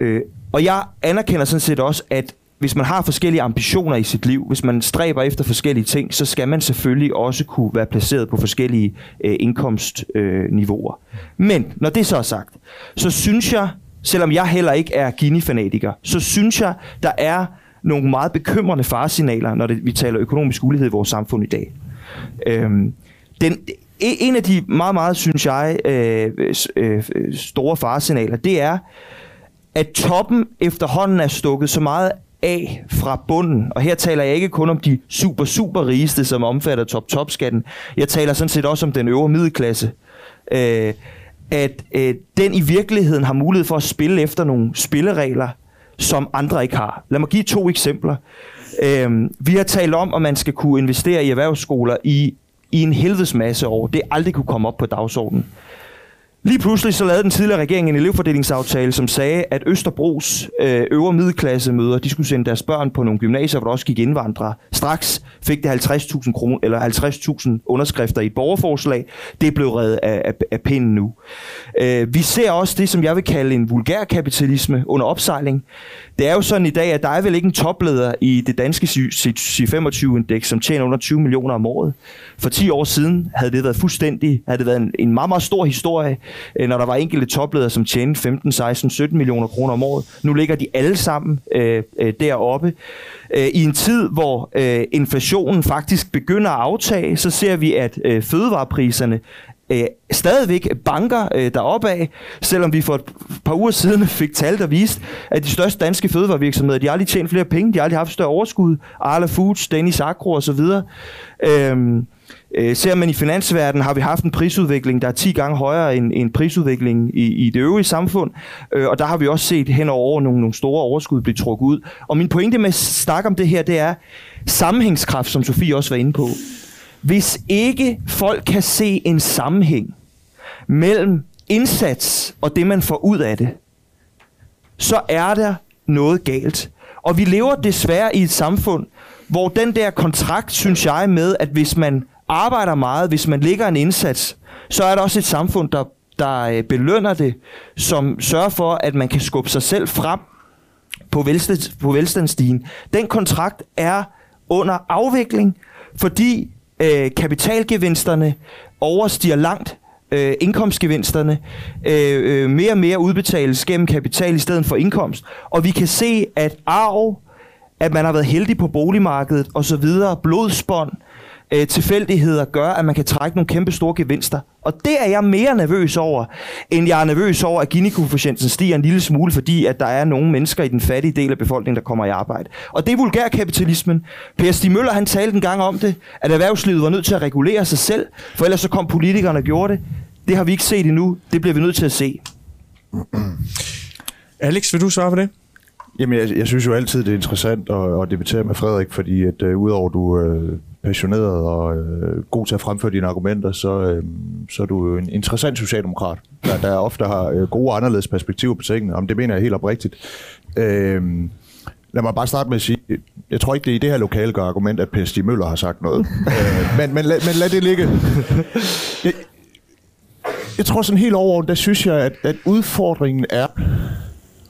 Øh, og jeg anerkender sådan set også, at hvis man har forskellige ambitioner i sit liv, hvis man stræber efter forskellige ting, så skal man selvfølgelig også kunne være placeret på forskellige øh, indkomstniveauer. Øh, Men når det så er sagt, så synes jeg, selvom jeg heller ikke er Gini-fanatiker, så synes jeg, der er nogle meget bekymrende faresignaler, når det, vi taler økonomisk ulighed i vores samfund i dag. Øhm, den, e-, en af de meget, meget, synes jeg, øh, øh, store faresignaler, det er, at toppen efterhånden er stukket så meget af fra bunden. Og her taler jeg ikke kun om de super, super rigeste, som omfatter top-top-skatten. Jeg taler sådan set også om den øvre middelklasse. Øh, at øh, den i virkeligheden har mulighed for at spille efter nogle spilleregler, som andre ikke har. Lad mig give to eksempler. Øh, vi har talt om, at man skal kunne investere i erhvervsskoler i, i en helvedes masse år. Det aldrig kunne komme op på dagsordenen. Lige pludselig så lavede den tidligere regering en elevfordelingsaftale, som sagde, at Østerbros øh, øvre middelklassemøder, de skulle sende deres børn på nogle gymnasier, hvor der også gik indvandrere. Straks fik det 50.000 kroner, eller 50.000 underskrifter i et borgerforslag. Det blev reddet af, af, af pinden nu. Øh, vi ser også det, som jeg vil kalde en vulgær kapitalisme under opsejling. Det er jo sådan i dag, at der er vel ikke en topleder i det danske C25-indeks, som tjener under 20 millioner om året. For 10 år siden havde det været fuldstændig, havde det været en, en meget, meget stor historie, øh, når der var enkelte topledere, som tjente 15, 16, 17 millioner kroner om året. Nu ligger de alle sammen øh, øh, deroppe. Øh, I en tid, hvor øh, inflationen faktisk begynder at aftage, så ser vi, at øh, fødevarepriserne øh, stadigvæk banker øh, deroppe af, selvom vi for et par uger siden [laughs] fik tal, der viste, at de største danske fødevarevirksomheder, de har aldrig tjent flere penge, de har aldrig haft større overskud, Arla Foods, Dennis Agro osv., øhm, Øh, ser man i finansverdenen, har vi haft en prisudvikling, der er 10 gange højere end, end prisudviklingen i, i det øvrige samfund, øh, og der har vi også set hen over nogle, nogle store overskud blive trukket ud. Og min pointe med at snakke om det her, det er sammenhængskraft, som Sofie også var inde på. Hvis ikke folk kan se en sammenhæng mellem indsats og det, man får ud af det, så er der noget galt. Og vi lever desværre i et samfund, hvor den der kontrakt, synes jeg, med, at hvis man arbejder meget, hvis man lægger en indsats, så er der også et samfund, der, der øh, belønner det, som sørger for, at man kan skubbe sig selv frem på, velstand, på velstandsstigen. Den kontrakt er under afvikling, fordi øh, kapitalgevinsterne overstiger langt øh, indkomstgevinsterne. Øh, øh, mere og mere udbetales gennem kapital i stedet for indkomst. Og vi kan se, at arv, at man har været heldig på boligmarkedet osv., blodsbånd, øh, tilfældigheder gør, at man kan trække nogle kæmpe store gevinster. Og det er jeg mere nervøs over, end jeg er nervøs over, at Gini-koefficienten stiger en lille smule, fordi at der er nogle mennesker i den fattige del af befolkningen, der kommer i arbejde. Og det er vulgærkapitalismen. Per Stig Møller han talte en gang om det, at erhvervslivet var nødt til at regulere sig selv, for ellers så kom politikerne og gjorde det. Det har vi ikke set endnu. Det bliver vi nødt til at se. [clears throat] Alex, vil du svare på det? Jamen, jeg, jeg synes jo altid, det er interessant at, at debattere med Frederik, fordi at uh, udover du uh, passioneret og øh, god til at fremføre dine argumenter, så, øh, så er du jo en interessant socialdemokrat, der, der ofte har øh, gode anderledes perspektiver på tingene. Om det mener jeg helt oprigtigt. Øh, lad mig bare starte med at sige, jeg tror ikke, det er i det her lokale gør argument, at Per Stig Møller har sagt noget. øh, men, men, lad, men lad det ligge. Jeg, jeg tror sådan helt over, der synes jeg, at, at udfordringen er,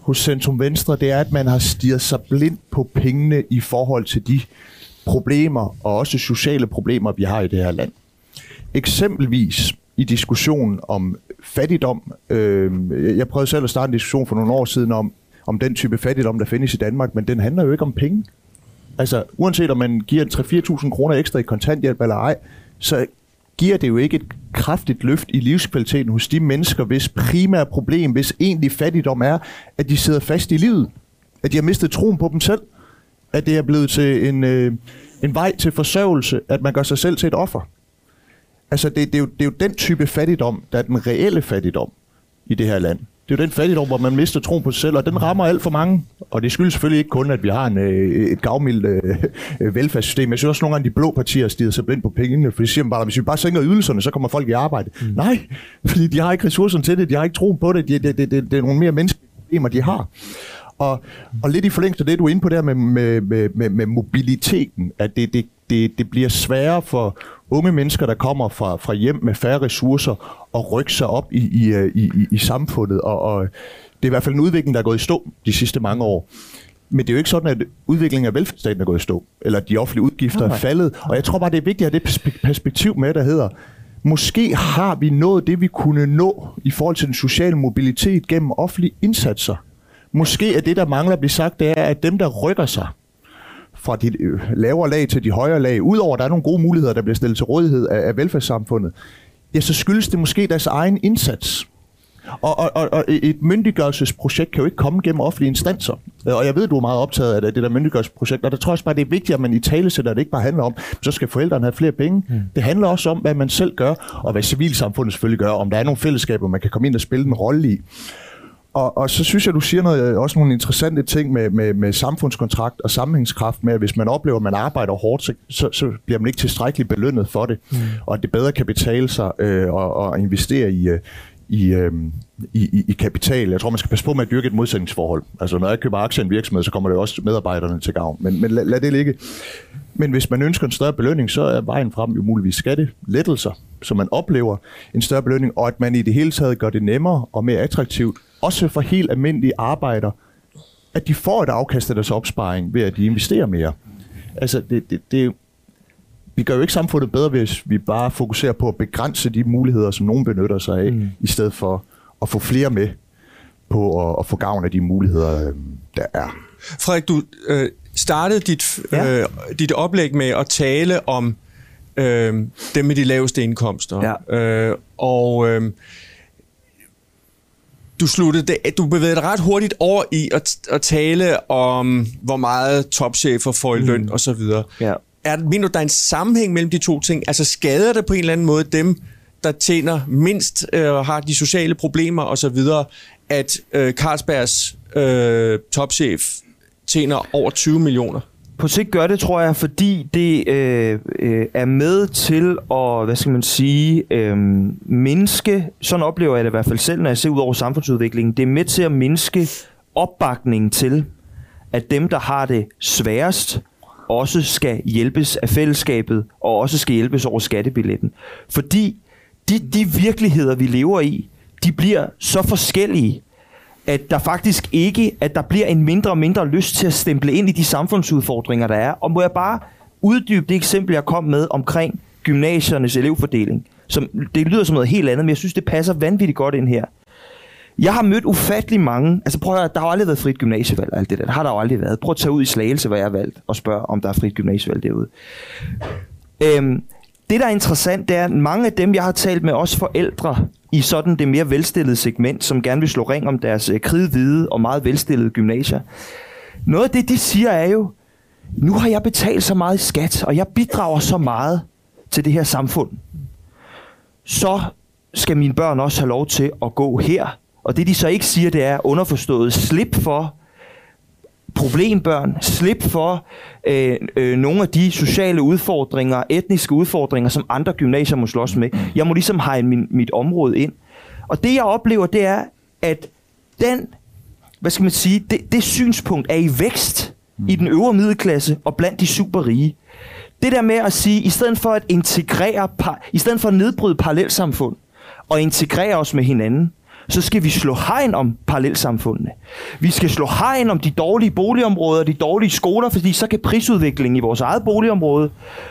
hos Centrum Venstre, det er, at man har stiget sig blind på pengene i forhold til de problemer, og også sociale problemer, vi har i det her land. Eksempelvis i diskussionen om fattigdom. Øh, jeg prøvede selv at starte en diskussion for nogle år siden om, om den type fattigdom, der findes i Danmark, men den handler jo ikke om penge. Altså, uanset om man giver 3-4.000 kroner ekstra i kontanthjælp eller ej, så giver det jo ikke et kraftigt løft i livskvaliteten hos de mennesker, hvis primære problem, hvis egentlig fattigdom er, at de sidder fast i livet. At de har mistet troen på dem selv. At det er blevet til en, øh, en vej til forsørgelse, at man gør sig selv til et offer. Altså, det, det, er jo, det er jo den type fattigdom, der er den reelle fattigdom i det her land. Det er jo den fattigdom, hvor man mister troen på sig selv, og den rammer alt for mange. Og det skyldes selvfølgelig ikke kun, at vi har en, øh, et gavmildt øh, [laughs] velfærdssystem. Jeg synes også, at nogle gange de blå partier stiger sig blind på pengene, for de siger bare, at hvis vi bare sænker ydelserne, så kommer folk i arbejde. Mm. Nej, fordi de har ikke ressourcerne til det, de har ikke troen på det, det, det, det, det, er nogle mere menneskelige problemer, de har. Og, og lidt i forlængelse af det, du er inde på der med, med, med, med, med mobiliteten, at det, det, det, det bliver sværere for unge mennesker, der kommer fra, fra hjem med færre ressourcer, at rykke sig op i, i, i, i, i samfundet. Og, og det er i hvert fald en udvikling, der er gået i stå de sidste mange år. Men det er jo ikke sådan, at udviklingen af velfærdsstaten er gået i stå, eller de offentlige udgifter er faldet. Og jeg tror bare, det er vigtigt at have det perspektiv med, der hedder, måske har vi nået det, vi kunne nå i forhold til den sociale mobilitet gennem offentlige indsatser. Måske er det, der mangler at blive sagt, det er, at dem, der rykker sig fra de øh, lavere lag til de højere lag, udover at der er nogle gode muligheder, der bliver stillet til rådighed af, af velfærdssamfundet, ja, så skyldes det måske deres egen indsats. Og, og, og, og et myndiggørelsesprojekt kan jo ikke komme gennem offentlige instanser. Og jeg ved, du er meget optaget af det der myndiggørelsesprojekt, og der tror jeg også bare, det er vigtigt, at man i tale sætter, at det ikke bare handler om, så skal forældrene have flere penge. Mm. Det handler også om, hvad man selv gør, og hvad civilsamfundet selvfølgelig gør, om der er nogle fællesskaber, man kan komme ind og spille en rolle i. Og, og så synes jeg, du siger noget, også nogle interessante ting med, med, med samfundskontrakt og sammenhængskraft med, at hvis man oplever, at man arbejder hårdt, så, så, så bliver man ikke tilstrækkeligt belønnet for det. Mm. Og at det bedre kan betale sig øh, og, og investere i, øh, i, øh, i, i kapital. Jeg tror, man skal passe på med at dyrke et modsætningsforhold. Altså, når jeg køber aktier i en virksomhed, så kommer det også medarbejderne til gavn. Men, men lad, lad det ligge. Men hvis man ønsker en større belønning, så er vejen frem jo muligvis skattelettelser, så man oplever en større belønning, og at man i det hele taget gør det nemmere og mere attraktivt også for helt almindelige arbejder, at de får et afkast af deres opsparing ved, at de investerer mere. Altså, det, det, det, vi gør jo ikke samfundet bedre, hvis vi bare fokuserer på at begrænse de muligheder, som nogen benytter sig af, mm. i stedet for at få flere med på at, at få gavn af de muligheder, øh, der er. Frederik, du øh, startede dit, ja. øh, dit oplæg med at tale om øh, dem med de laveste indkomster. Ja. Øh, og øh, du sluttede det, du bevægede dig ret hurtigt over i at, at tale om, hvor meget topchefer får i løn mm. og så videre. Ja. Er, mener du, der er en sammenhæng mellem de to ting? Altså skader det på en eller anden måde dem, der tjener mindst og øh, har de sociale problemer og så videre, at øh, Carlsbergs øh, topchef tjener over 20 millioner? På sigt gør det, tror jeg, fordi det øh, øh, er med til at, hvad skal man sige, øh, mindske, sådan oplever jeg det i hvert fald selv, når jeg ser ud over samfundsudviklingen, det er med til at mindske opbakningen til, at dem, der har det sværest, også skal hjælpes af fællesskabet, og også skal hjælpes over skattebilletten. Fordi de, de virkeligheder, vi lever i, de bliver så forskellige, at der faktisk ikke, at der bliver en mindre og mindre lyst til at stemple ind i de samfundsudfordringer, der er. Og må jeg bare uddybe det eksempel, jeg kom med omkring gymnasiernes elevfordeling. Som, det lyder som noget helt andet, men jeg synes, det passer vanvittigt godt ind her. Jeg har mødt ufattelig mange, altså prøv at høre, der har aldrig været frit gymnasievalg, alt det der. Det har der jo aldrig været. Prøv at tage ud i Slagelse, hvor jeg er valgt, og spørge, om der er frit gymnasievalg derude. Øhm, det, der er interessant, det er, at mange af dem, jeg har talt med, også forældre, i sådan det mere velstillede segment, som gerne vil slå ring om deres øh, kridhvide og meget velstillede gymnasier. Noget af det, de siger er jo, nu har jeg betalt så meget i skat, og jeg bidrager så meget til det her samfund. Så skal mine børn også have lov til at gå her. Og det de så ikke siger, det er underforstået slip for problembørn, slip for øh, øh, nogle af de sociale udfordringer, etniske udfordringer, som andre gymnasier må slås med. Jeg må ligesom have min, mit område ind. Og det jeg oplever, det er, at den, hvad skal man sige, det, det synspunkt er i vækst i den øvre middelklasse og blandt de superrige. Det der med at sige, i stedet for at integrere, i stedet for at nedbryde parallelsamfund og integrere os med hinanden, så skal vi slå hegn om parallelsamfundene. Vi skal slå hegn om de dårlige boligområder, de dårlige skoler, fordi så kan prisudviklingen i vores eget boligområde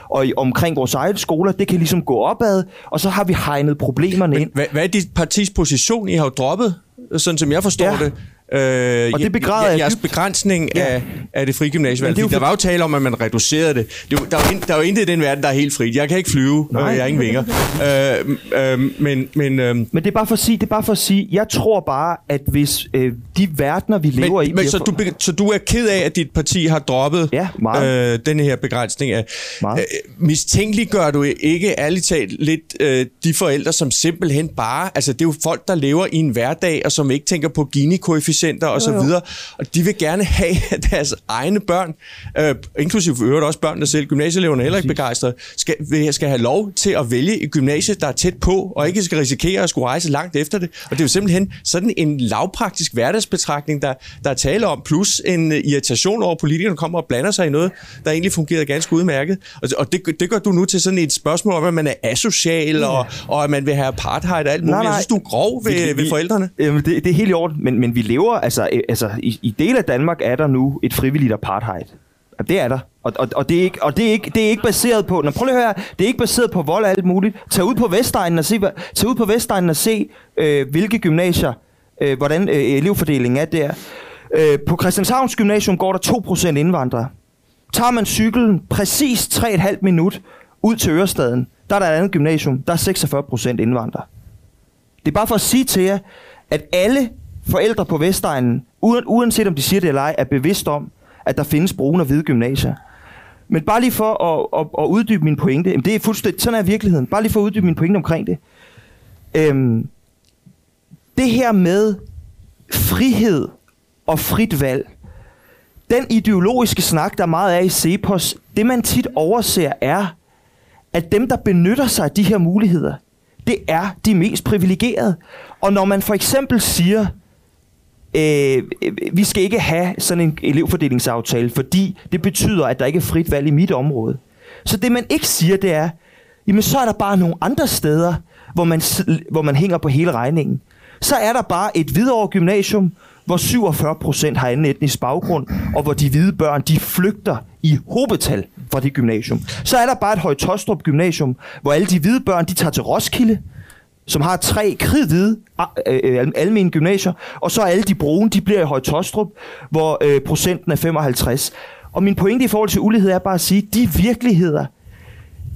og i, omkring vores eget skoler, det kan ligesom gå opad, og så har vi hegnet problemerne ind. Hvad, hvad er dit partis position? I har jo droppet, sådan som jeg forstår ja. det, Øh, Og det begræder jeg jeres begrænsning Ja. af, af det frie gymnasievalg. Men det Fordi Der for- var jo tale om, at man reducerede det. det er der, er jo, der er jo intet i den verden, der er helt frit. Jeg kan ikke flyve, øh, jeg har ingen vinger. [laughs] øh, øh, men men øh, Men det er bare for at sige, det er bare for at sige, jeg tror bare, at hvis øh, de verdener, vi lever i... men, men, bliver så, for- du, så du er ked af, at dit parti har droppet Ja, meget. øh, den her begrænsning af... Meget. Øh, mistænkeliggør du ikke ærligt talt lidt øh, de forældre, som simpelthen bare... Altså, det er jo folk, der lever i en hverdag, og som ikke tænker på Gini-koefficienter og så videre. Og de vil gerne have at [laughs] deres egne børn, øh, inklusive for øvrigt også børnene selv, gymnasieeleverne er heller ikke begejstrede, skal, skal have lov til at vælge et gymnasie, der er tæt på, og ikke skal risikere at skulle rejse langt efter det. Og det er jo simpelthen sådan en lavpraktisk hverdagsbetragtning, der, der er tale om, plus en øh, irritation over, at politikerne kommer og blander sig i noget, der egentlig fungerede ganske udmærket. Og, og det, det gør du nu til sådan et spørgsmål om, at man er asocial, og, og at man vil have apartheid og alt muligt. Nej, nej. Jeg synes, du er grov ved, Vi- ved forældrene. Jamen, det, det er helt i orden, men, men vi lever, altså, øh, altså i, i dele af Danmark er der nu et frivilligt apartheid. Det er der. Og, og, og, det, er ikke, og det, er ikke, det er ikke baseret på, Nå, prøv lige at høre, det er ikke baseret på vold og alt muligt. Tag ud på Vestegnen og se, tag ud på Vestegnen og se øh, hvilke gymnasier, øh, hvordan øh, elevfordelingen er der. Øh, på Christianshavns Gymnasium går der 2% indvandrere. Tager man cyklen præcis 3,5 minut ud til Ørestaden, der er der et andet gymnasium, der er 46% indvandrere. Det er bare for at sige til jer, at alle forældre på Vestegnen, uden, uanset om de siger det eller ej, er bevidst om, at der findes brune og hvide gymnasier. Men bare lige for at, at, at uddybe min pointe, jamen det er fuldstændig, sådan er virkeligheden, bare lige for at uddybe min pointe omkring det. Øhm, det her med frihed og frit valg, den ideologiske snak, der meget er i Cepos, det man tit overser er, at dem, der benytter sig af de her muligheder, det er de mest privilegerede. Og når man for eksempel siger, øh, vi skal ikke have sådan en elevfordelingsaftale, fordi det betyder, at der ikke er frit valg i mit område. Så det man ikke siger, det er, jamen så er der bare nogle andre steder, hvor man, hvor man hænger på hele regningen. Så er der bare et videre gymnasium, hvor 47 procent har anden etnisk baggrund, og hvor de hvide børn, de flygter i hobetal fra det gymnasium. Så er der bare et Højtostrup gymnasium, hvor alle de hvide børn, de tager til Roskilde, som har tre kridhvide øh, øh, gymnasier, og så alle de brune, de bliver i Høje-Tostrup, hvor øh, procenten er 55. Og min pointe i forhold til ulighed er bare at sige, de virkeligheder,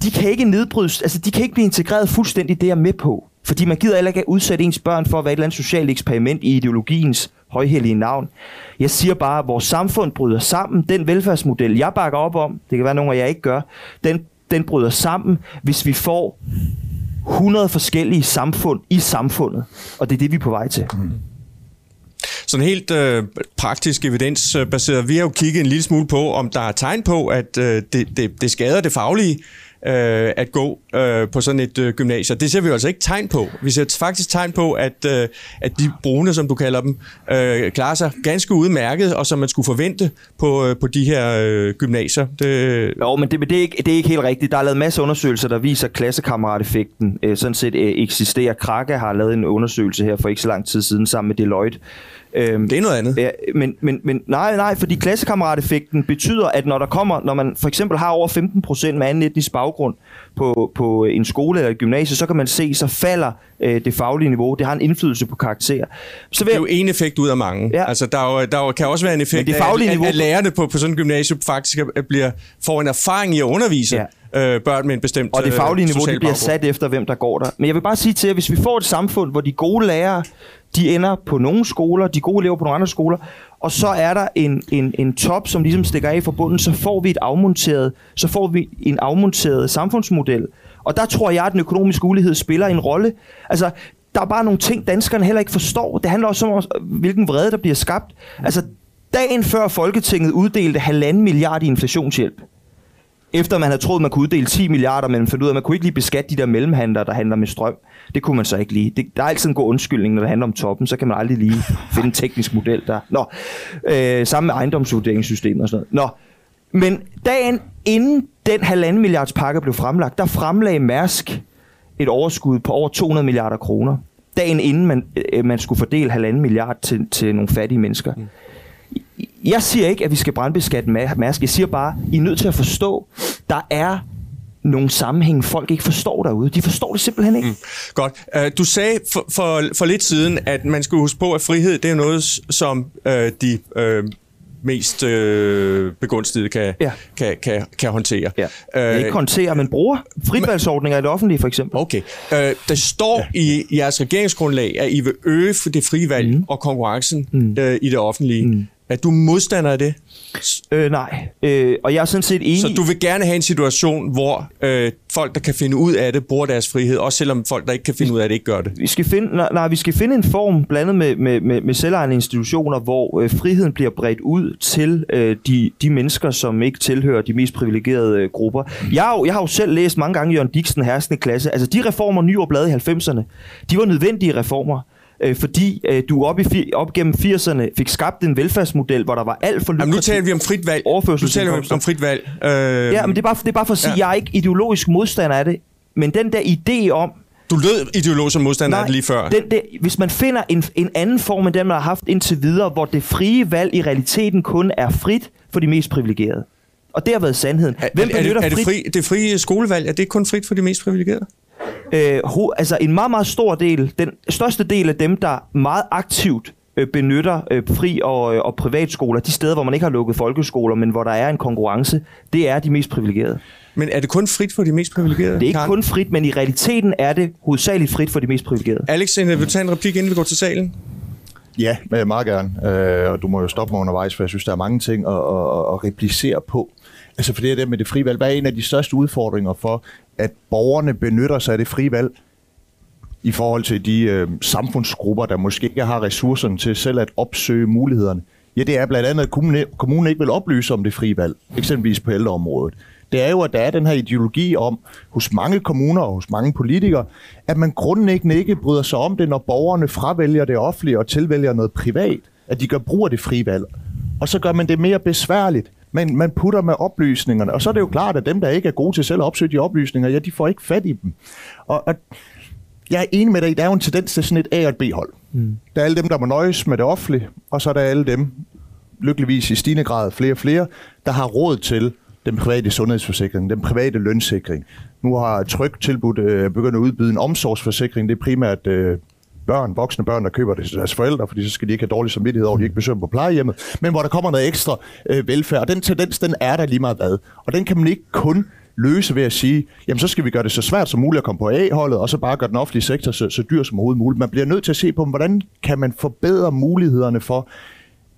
de kan ikke nedbrydes, altså de kan ikke blive integreret fuldstændig det, jeg er med på. Fordi man gider heller ikke at udsætte ens børn for at være et eller andet socialt eksperiment i ideologiens højhellige navn. Jeg siger bare, at vores samfund bryder sammen. Den velfærdsmodel, jeg bakker op om, det kan være nogle af jer ikke gør, den, den bryder sammen, hvis vi får 100 forskellige samfund i samfundet. Og det er det, vi er på vej til. Mm. Sådan helt øh, praktisk evidensbaseret. Vi har jo kigget en lille smule på, om der er tegn på, at øh, det, det, det skader det faglige øh, at gå øh, på sådan et øh, gymnasium. Det ser vi jo altså ikke tegn på. Vi ser faktisk tegn på, at, øh, at de brune, som du kalder dem, øh, klarer sig ganske udmærket, og som man skulle forvente på, øh, på de her øh, gymnasier. Det, Jo, men det, men det, er ikke, det er ikke helt rigtigt. Der er lavet masser af undersøgelser, der viser, at klassekammerateffekten øh, sådan set øh, eksisterer. Krake har lavet en undersøgelse her for ikke så lang tid siden sammen med Deloitte. Øhm, det er noget andet. Ja, men, men, men nej, nej, fordi klassekammerateffekten betyder, at når der kommer, når man for eksempel har over 15% med anden etnisk baggrund på, på en skole eller et gymnasie, så kan man se, så falder øh, det faglige niveau. Det har en indflydelse på karakter. Så vil Det er jo en effekt ud af mange. Ja. Altså, der, er jo, der er jo, kan også være en effekt Men det af, faglige at, niveau- at lærerne på, på sådan en gymnasium faktisk er- bliver, får en erfaring i at undervise Ja. øh, børn med en bestemt Og det øh, faglige niveau, det bliver baggrund. sat efter, hvem der går der. Men jeg vil bare sige til jer, hvis vi får et samfund, hvor de gode lærere, de ender på nogle skoler, de gode elever på nogle andre skoler, og så er der en, en, en top, som ligesom stikker af fra bunden, så får vi et afmonteret, så får vi en afmonteret samfundsmodel. Og der tror jeg, at den økonomiske ulighed spiller en rolle. Altså, der er bare nogle ting, danskerne heller ikke forstår. Det handler også om, hvilken vrede der bliver skabt. Altså, dagen før Folketinget uddelte halvanden milliard i inflationshjælp, efter man havde troet, man kunne uddele 10 milliarder, men fandt ud af, at man kunne ikke lige beskatte de der mellemhandlere, der handler med strøm. Det kunne man så ikke lige. Det, der er altid en god undskyldning, når det handler om toppen, så kan man aldrig lige [laughs] finde en teknisk model der. Nå, øh, sammen med ejendomsvurderingssystemet og sådan noget. Nå, men dagen inden den halvanden milliards pakke blev fremlagt, der fremlagde Mærsk et overskud på over 200 milliarder kroner. Dagen inden man, øh, man skulle fordele halvanden milliard til, til nogle fattige mennesker. Mm. Jeg siger ikke, at vi skal brandbeskatte Mærsk. Jeg siger bare, I er nødt til at forstå, der er nogle sammenhæng, folk ikke forstår derude. De forstår det simpelthen ikke. Mm. Godt. Uh, du sagde for, for, for lidt siden, at man skulle huske på, at frihed det er noget, som uh, de uh, mest uh, begunstigede kan, Ja. kan, kan, kan håndtere. Ja. Øh, ikke håndterer, men bruger fritvalgsordninger i det offentlige, for eksempel. Okay. Uh, der står ja. i jeres regeringsgrundlag, at I vil øge det frie valg mm. og konkurrencen mm. uh, i det offentlige. Mm. Er du modstander af det? Øh, nej. Øh, og jeg er sådan set enig. Så du vil gerne have en situation, hvor øh, folk, der kan finde ud af det, bruger deres frihed, også selvom folk, der ikke kan finde ud af det, ikke gør det. Vi skal finde, nej, nej, vi skal finde en form blandet med, med, med, med selvejende institutioner, hvor øh, friheden bliver bredt ud til øh, de, de mennesker, som ikke tilhører de mest privilegerede øh, grupper. Jeg har, jo, jeg har jo selv læst mange gange Jørgen Dixon, Herskende Klasse. Altså de reformer, Nyrup lavede i 90'erne, de var nødvendige reformer. Øh, fordi øh, du op, i, op gennem 80'erne fik skabt en velfærdsmodel, hvor der var alt for Jamen, nu taler vi om frit valg. Nu taler vi om frit valg. Øh, Ja, men det er bare, det er bare for at sige, Ja. jeg er ikke ideologisk modstander af det. Men den der idé om, Du lød ideolog som modstander af det lige før. Den, det, hvis man finder en, en anden form end den, man har haft indtil videre, hvor det frie valg i realiteten kun er frit for de mest privilegerede. Og det har været sandheden. Hvem er, er, det, er det, frit? fri, det frie skolevalg, er det kun frit for de mest privilegerede? Øh, ho, altså en meget, meget stor del, den største del af dem, der meget aktivt øh, benytter øh, fri- og, øh, og privatskoler, de steder, hvor man ikke har lukket folkeskoler, men hvor der er en konkurrence, det er de mest privilegerede. Men er det kun frit for de mest privilegerede? Det er ikke Karen? kun frit, men i realiteten er det hovedsageligt frit for de mest privilegerede. Alex, vil du tage en replik, inden vi går til salen? Ja, meget gerne. Øh, og du må jo stoppe mig undervejs, for jeg synes, der er mange ting at, at, at replicere på. Altså for det der med det frie valg. Hvad er en af de største udfordringer for, at borgerne benytter sig af det frie valg i forhold til de øh, samfundsgrupper, der måske ikke har ressourcerne til selv at opsøge mulighederne? Ja, det er blandt andet, at kommunen, kommunen ikke vil oplyse om det frie valg, eksempelvis på ældreområdet. Det er jo, at der er den her ideologi om, hos mange kommuner og hos mange politikere, at man grundlæggende ikke bryder sig om det, når borgerne fravælger det offentlige og tilvælger noget privat. At de gør brug af det frie valg. Og så gør man det mere besværligt. Men man putter med oplysningerne. Og så er det jo klart, at dem, der ikke er gode til selv at opsøge de oplysninger, ja, de får ikke fat i dem. Og, og jeg er enig med dig, der er jo en tendens til sådan et A- og et B-hold. Mm. Der er alle dem, der må nøjes med det offentlige, og så er der alle dem, lykkeligvis i stigende grad flere og flere, der har råd til den private sundhedsforsikring, den private lønssikring. Nu har Tryg tilbudt øh, begyndt at udbyde en omsorgsforsikring. Det er primært øh, børn, voksne børn, der køber det til deres forældre, fordi så skal de ikke have dårlig samvittighed over, at de ikke besøger dem på plejehjemmet. Men hvor der kommer noget ekstra øh, velfærd. Og den tendens, den er der lige meget hvad. Og den kan man ikke kun løse ved at sige, jamen så skal vi gøre det så svært som muligt at komme på A-holdet, og så bare gøre den offentlige sektor så, så dyr som overhovedet muligt. Man bliver nødt til at se på, hvordan kan man forbedre mulighederne for,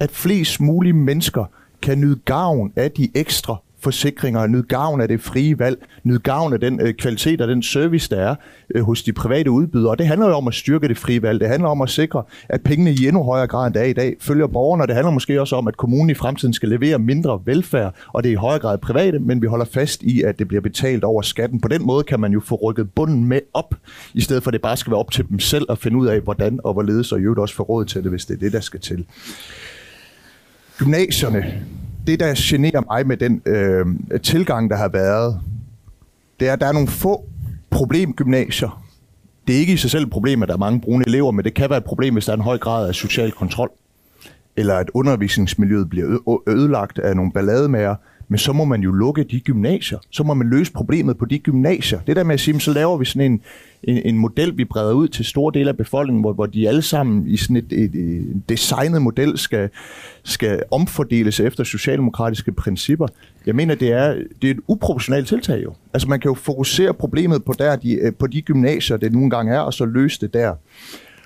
at flest mulige mennesker kan nyde gavn af de ekstra forsikringer, nyd gavn af det frie valg, nyd gavn af den øh, kvalitet og den service, der er øh, hos de private udbydere. Og det handler jo om at styrke det frie valg. Det handler om at sikre, at pengene i endnu højere grad end det er i dag følger borgerne. Og det handler måske også om, at kommunen i fremtiden skal levere mindre velfærd, og det er i højere grad private, men vi holder fast i, at det bliver betalt over skatten. På den måde kan man jo få rykket bunden med op, i stedet for at det bare skal være op til dem selv at finde ud af, hvordan og hvorledes, og i øvrigt også få råd til det, hvis det er det, der skal til. Gymnasierne, det der generer mig med den øh, tilgang, der har været, det er, at der er nogle få problemgymnasier. Det er ikke i sig selv et problem, at der er mange brune elever, men det kan være et problem, hvis der er en høj grad af social kontrol. Eller at undervisningsmiljøet bliver ødelagt af nogle ballademager. Men så må man jo lukke de gymnasier. Så må man løse problemet på de gymnasier. Det der med at sige, så laver vi sådan en, en, en model, vi breder ud til store dele af befolkningen, hvor, hvor de alle sammen i sådan et, et, et designet model skal, skal omfordeles efter socialdemokratiske principper. Jeg mener, det er, det er et uproportionalt tiltag jo. Altså man kan jo fokusere problemet på, der, de, øh, på de gymnasier, det nogle gange er, og så løse det der.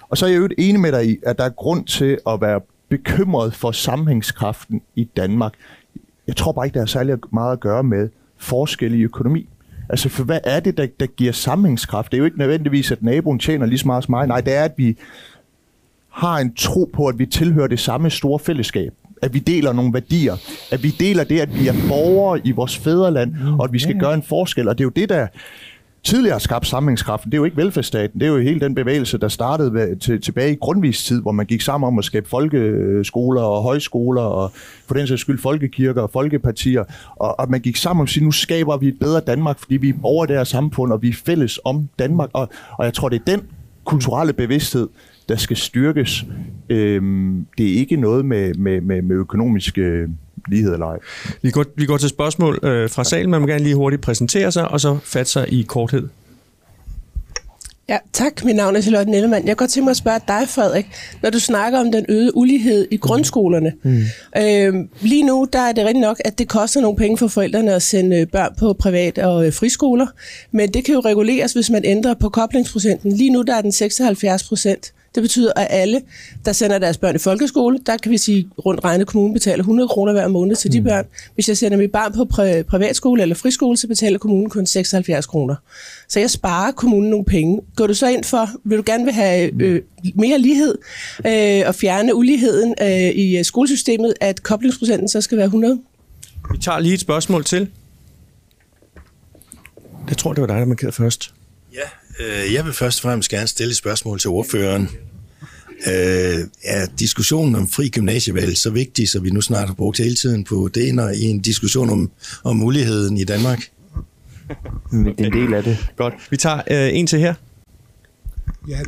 Og så er jeg jo enig med dig i, at der er grund til at være bekymret for sammenhængskraften i Danmark. Jeg tror bare ikke, der er særlig meget at gøre med forskel i økonomi. Altså, for hvad er det, der, der giver sammenhængskraft? Det er jo ikke nødvendigvis, at naboen tjener lige så meget som mig. Nej, det er, at vi har en tro på, at vi tilhører det samme store fællesskab. At vi deler nogle værdier. At vi deler det, at vi er borgere i vores fædreland, og at vi skal gøre en forskel. Og det er jo det, der tidligere har skabt sammenhængskraften. Det er jo ikke velfærdsstaten. Det er jo hele den bevægelse, der startede ved, til, tilbage i grundvis tid, hvor man gik sammen om at skabe folkeskoler og højskoler, og for den sags skyld folkekirker og folkepartier. Og, og man gik sammen om at sige, nu skaber vi et bedre Danmark, fordi vi er over det her samfund, og vi er fælles om Danmark. Og, og jeg tror, det er den kulturelle bevidsthed, der skal styrkes. Øhm, det er ikke noget med, med, med, med økonomiske lighed eller ej. Vi går, vi går til spørgsmål øh, fra salen. Man må gerne lige hurtigt præsentere sig, og så fatte sig i korthed. Ja, tak. Mit navn er Charlotte Nellemann. Jeg går til mig at spørge dig, Frederik, når du snakker om den øgede ulighed i grundskolerne. Mm. Øh, lige nu der er det rigtig nok, at det koster nogle penge for forældrene at sende børn på privat- og øh, friskoler, men det kan jo reguleres, hvis man ændrer på koblingsprocenten. Lige nu der er den 76 procent. Det betyder, at alle, der sender deres børn i folkeskole, der kan vi sige, rundt regnet kommunen betaler 100 kroner hver måned til de børn. Hvis jeg sender mit barn på pri- privatskole eller friskole, så betaler kommunen kun 76 kroner. Så jeg sparer kommunen nogle penge. Går du så ind for, vil du gerne vil have øh, mere lighed øh, og fjerne uligheden øh, i skolesystemet, at koblingsprocenten så skal være 100? Vi tager lige et spørgsmål til. Jeg tror, det var dig, der markerede først. Ja, øh, jeg vil først og fremmest gerne stille et spørgsmål til ordføreren. Øh, er diskussionen om fri gymnasievalg så vigtig, så vi nu snart har brugt hele tiden på det ender i en diskussion om, om muligheden i Danmark? Okay. En del af det. Godt. Vi tager øh, en til her. Ja,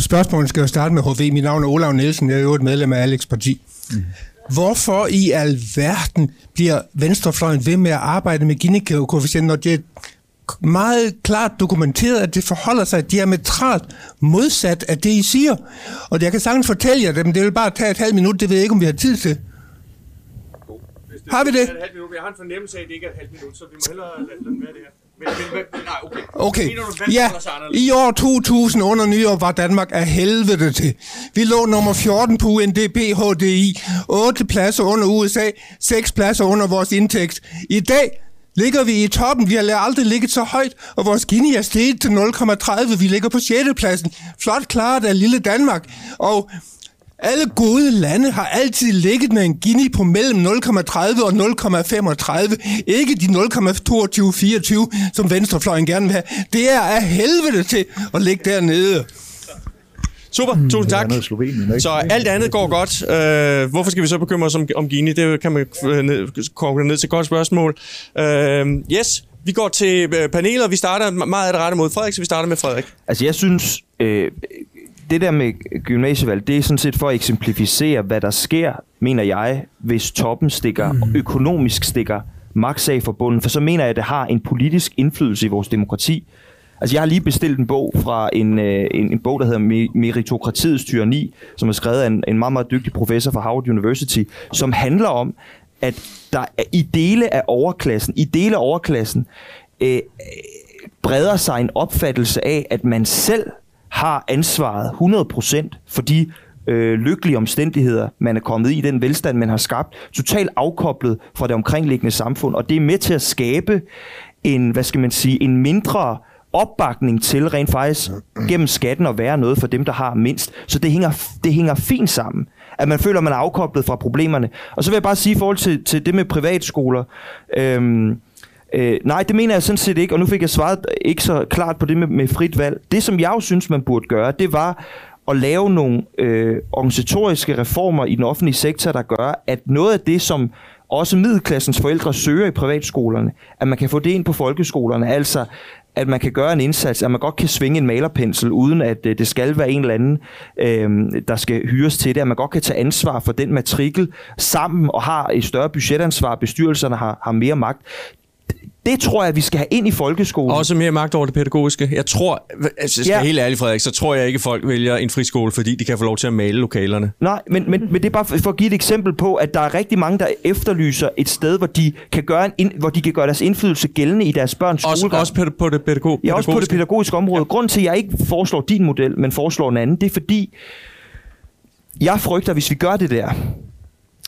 spørgsmålet skal jo starte med HV. Mit navn er Olav Nielsen, jeg er jo et medlem af Alex Parti. Mm. Hvorfor i alverden bliver Venstrefløjen ved med at arbejde med Gini-koefficient, når det er meget klart dokumenteret, at det forholder sig diametralt modsat af det, I siger. Og jeg kan sagtens fortælle jer det, men det vil bare tage et halvt minut, det ved jeg ikke, om vi har tid til. Har vi det? Jeg har en fornemmelse af, at det ikke er et halvt minut, så vi må hellere lade den være det her. Men, men, nej, okay. Okay, ja, i år 2000 under nyår var Danmark af helvede til. Vi lå nummer 14 på UNDP HDI, 8 pladser under USA, 6 pladser under vores indtægt. I dag ligger vi i toppen. Vi har aldrig ligget så højt, og vores Gini er steget til 0,30. Vi ligger på 6. pladsen. Flot klaret af lille Danmark. Og alle gode lande har altid ligget med en Gini på mellem 0,30 og 0,35. Ikke de 0,22-24, som venstrefløjen gerne vil have. Det er af helvede til at ligge dernede. Super, Hmm, tusind tak. Så alt andet går godt. Uh, hvorfor skal vi så bekymre os om, om Gini? Det kan man koge ned til et godt spørgsmål. Uh, yes, vi går til panelet, og vi starter meget af det rette mod Frederik, så vi starter med Frederik. Altså jeg synes, øh, det der med gymnasievalg, det er sådan set for at eksemplificere, hvad der sker, mener jeg, hvis toppen stikker, mm. økonomisk stikker af for bunden. For så mener jeg, at det har en politisk indflydelse i vores demokrati. Altså, jeg har lige bestilt en bog fra en, øh, en, en bog, der hedder Meritokratiets tyranni, som er skrevet af en, en meget, meget dygtig professor fra Harvard University, som handler om, at der i dele af overklassen, i dele af overklassen, øh, breder sig en opfattelse af, at man selv har ansvaret 100% for de øh, lykkelige omstændigheder, man er kommet i, den velstand, man har skabt, totalt afkoblet fra det omkringliggende samfund, og det er med til at skabe en, hvad skal man sige, en mindre opbakning til rent faktisk gennem skatten at være noget for dem, der har mindst. Så det hænger, det hænger fint sammen, at man føler, at man er afkoblet fra problemerne. Og så vil jeg bare sige i forhold til, til det med privatskoler, øhm, Øh, nej, det mener jeg sådan set ikke, og nu fik jeg svaret ikke så klart på det med, med frit valg. Det, som jeg jo synes, man burde gøre, det var at lave nogle øh, organisatoriske reformer i den offentlige sektor, der gør, at noget af det, som også middelklassens forældre søger i privatskolerne, at man kan få det ind på folkeskolerne, altså at man kan gøre en indsats, at man godt kan svinge en malerpensel, uden at øh, det skal være en eller anden, øh, der skal hyres til det, at man godt kan tage ansvar for den matrikel sammen og har et større budgetansvar, bestyrelserne har, har mere magt. Det tror jeg, vi skal have ind i folkeskolen. Også mere magt over det pædagogiske. Jeg tror, altså, jeg skal ja. helt ærligt, Frederik, så tror jeg ikke, at folk vælger en friskole, fordi de kan få lov til at male lokalerne. Nej, men, men, men det er bare for at give et eksempel på, at der er rigtig mange, der efterlyser et sted, hvor de kan gøre, en, hvor de kan gøre deres indflydelse gældende i deres børns også, skolegang. Også på det, pædagog, ja, også på det pædagogiske område. Ja. Grunden til, at jeg ikke foreslår din model, men foreslår en anden, det er fordi, jeg frygter, hvis vi gør det der,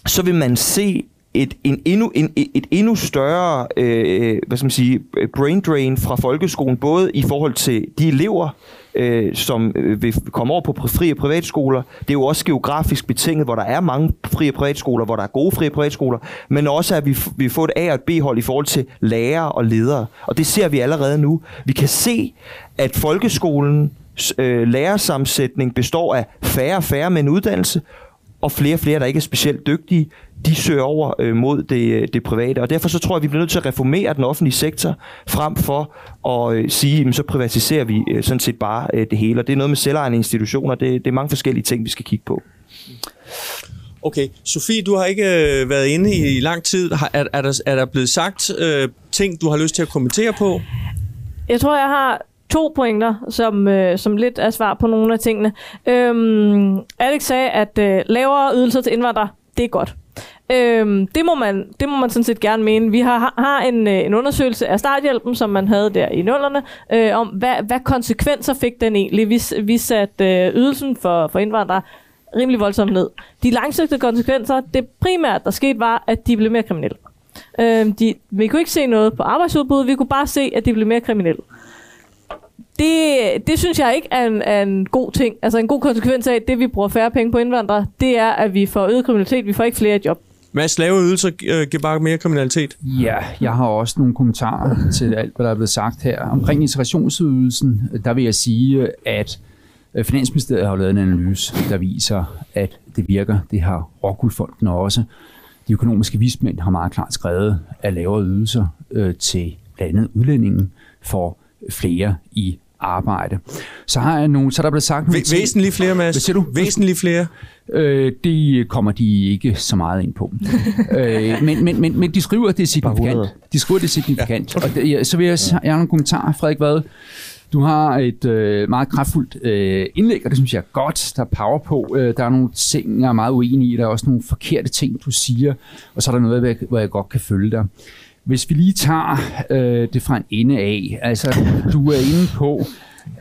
så vil man se et, en endnu, en, et endnu større øh, hvad skal man sige, brain drain fra folkeskolen, både i forhold til de elever, øh, som øh, vil komme over på fri- og privatskoler. Det er jo også geografisk betinget, hvor der er mange fri- og privatskoler, hvor der er gode fri- og privatskoler, men også at vi, vi får et A- og et B-hold i forhold til lærere og ledere. Og det ser vi allerede nu. Vi kan se, at folkeskolen øh, lærersammensætning består af færre og færre med en uddannelse, og flere og flere, der ikke er specielt dygtige, de søger over øh, mod det, det private. Og derfor så tror jeg, vi bliver nødt til at reformere den offentlige sektor, frem for at øh, sige, jamen, så privatiserer vi øh, sådan set bare øh, det hele. Og det er noget med selvejende institutioner. Det, det er mange forskellige ting, vi skal kigge på. Okay, Sofie, du har ikke øh, været inde i lang tid. Har, er, er, der, er der blevet sagt øh, ting, du har lyst til at kommentere på? Jeg tror, jeg har to pointer, som, øh, som lidt er svar på nogle af tingene. Øhm, Alex sagde, at øh, lavere ydelser til indvandrere, det er godt. Øhm, det, må man, det må man sådan set gerne mene. Vi har, har en, øh, en undersøgelse af starthjælpen, som man havde der i nullerne, øh, om hvad, hvad konsekvenser fik den egentlig. Vi, vi satte øh, ydelsen for, for indvandrere rimelig voldsomt ned. De langsigtede konsekvenser, det primært, der skete, var, at de blev mere kriminelle. Øhm, de, vi kunne ikke se noget på arbejdsudbuddet, vi kunne bare se, at de blev mere kriminelle. Det, det synes jeg ikke er en, er en god ting. Altså en god konsekvens af, at det vi bruger færre penge på indvandrere, det er, at vi får øget kriminalitet, vi får ikke flere job. Mads, lave ydelser øh, giver bare mere kriminalitet. Ja, jeg har også nogle kommentarer til alt, hvad der er blevet sagt her. Omkring integrationsydelsen, øh, der vil jeg sige, at øh, Finansministeriet har lavet en analyse, der viser, at det virker. Det har Rockwoolfonden også. De økonomiske vismænd har meget klart skrevet, at lavere ydelser øh, til blandt andet udlændingen for flere i arbejde. Så har jeg nogle, så er der blevet sagt nogle Væ- væsentligt flere, Mads. Hvad siger du? Væsentligt flere. Øh, det kommer de ikke så meget ind på. [laughs] øh, men, men, men, men de skriver, at det er signifikant. De skriver, det er signifikant. Ja. Og det, ja, så vil jeg, jeg har nogle kommentarer. Frederik Vad, du har et øh, meget kraftfuldt øh, indlæg, og det synes jeg er godt. Der er power på. Øh, der er nogle ting, jeg er meget uenig i. Der er også nogle forkerte ting, du siger. Og så er der noget, hvor jeg, hvor jeg godt kan følge dig. Hvis vi lige tager øh, det fra en ende af. Altså, du er inde på,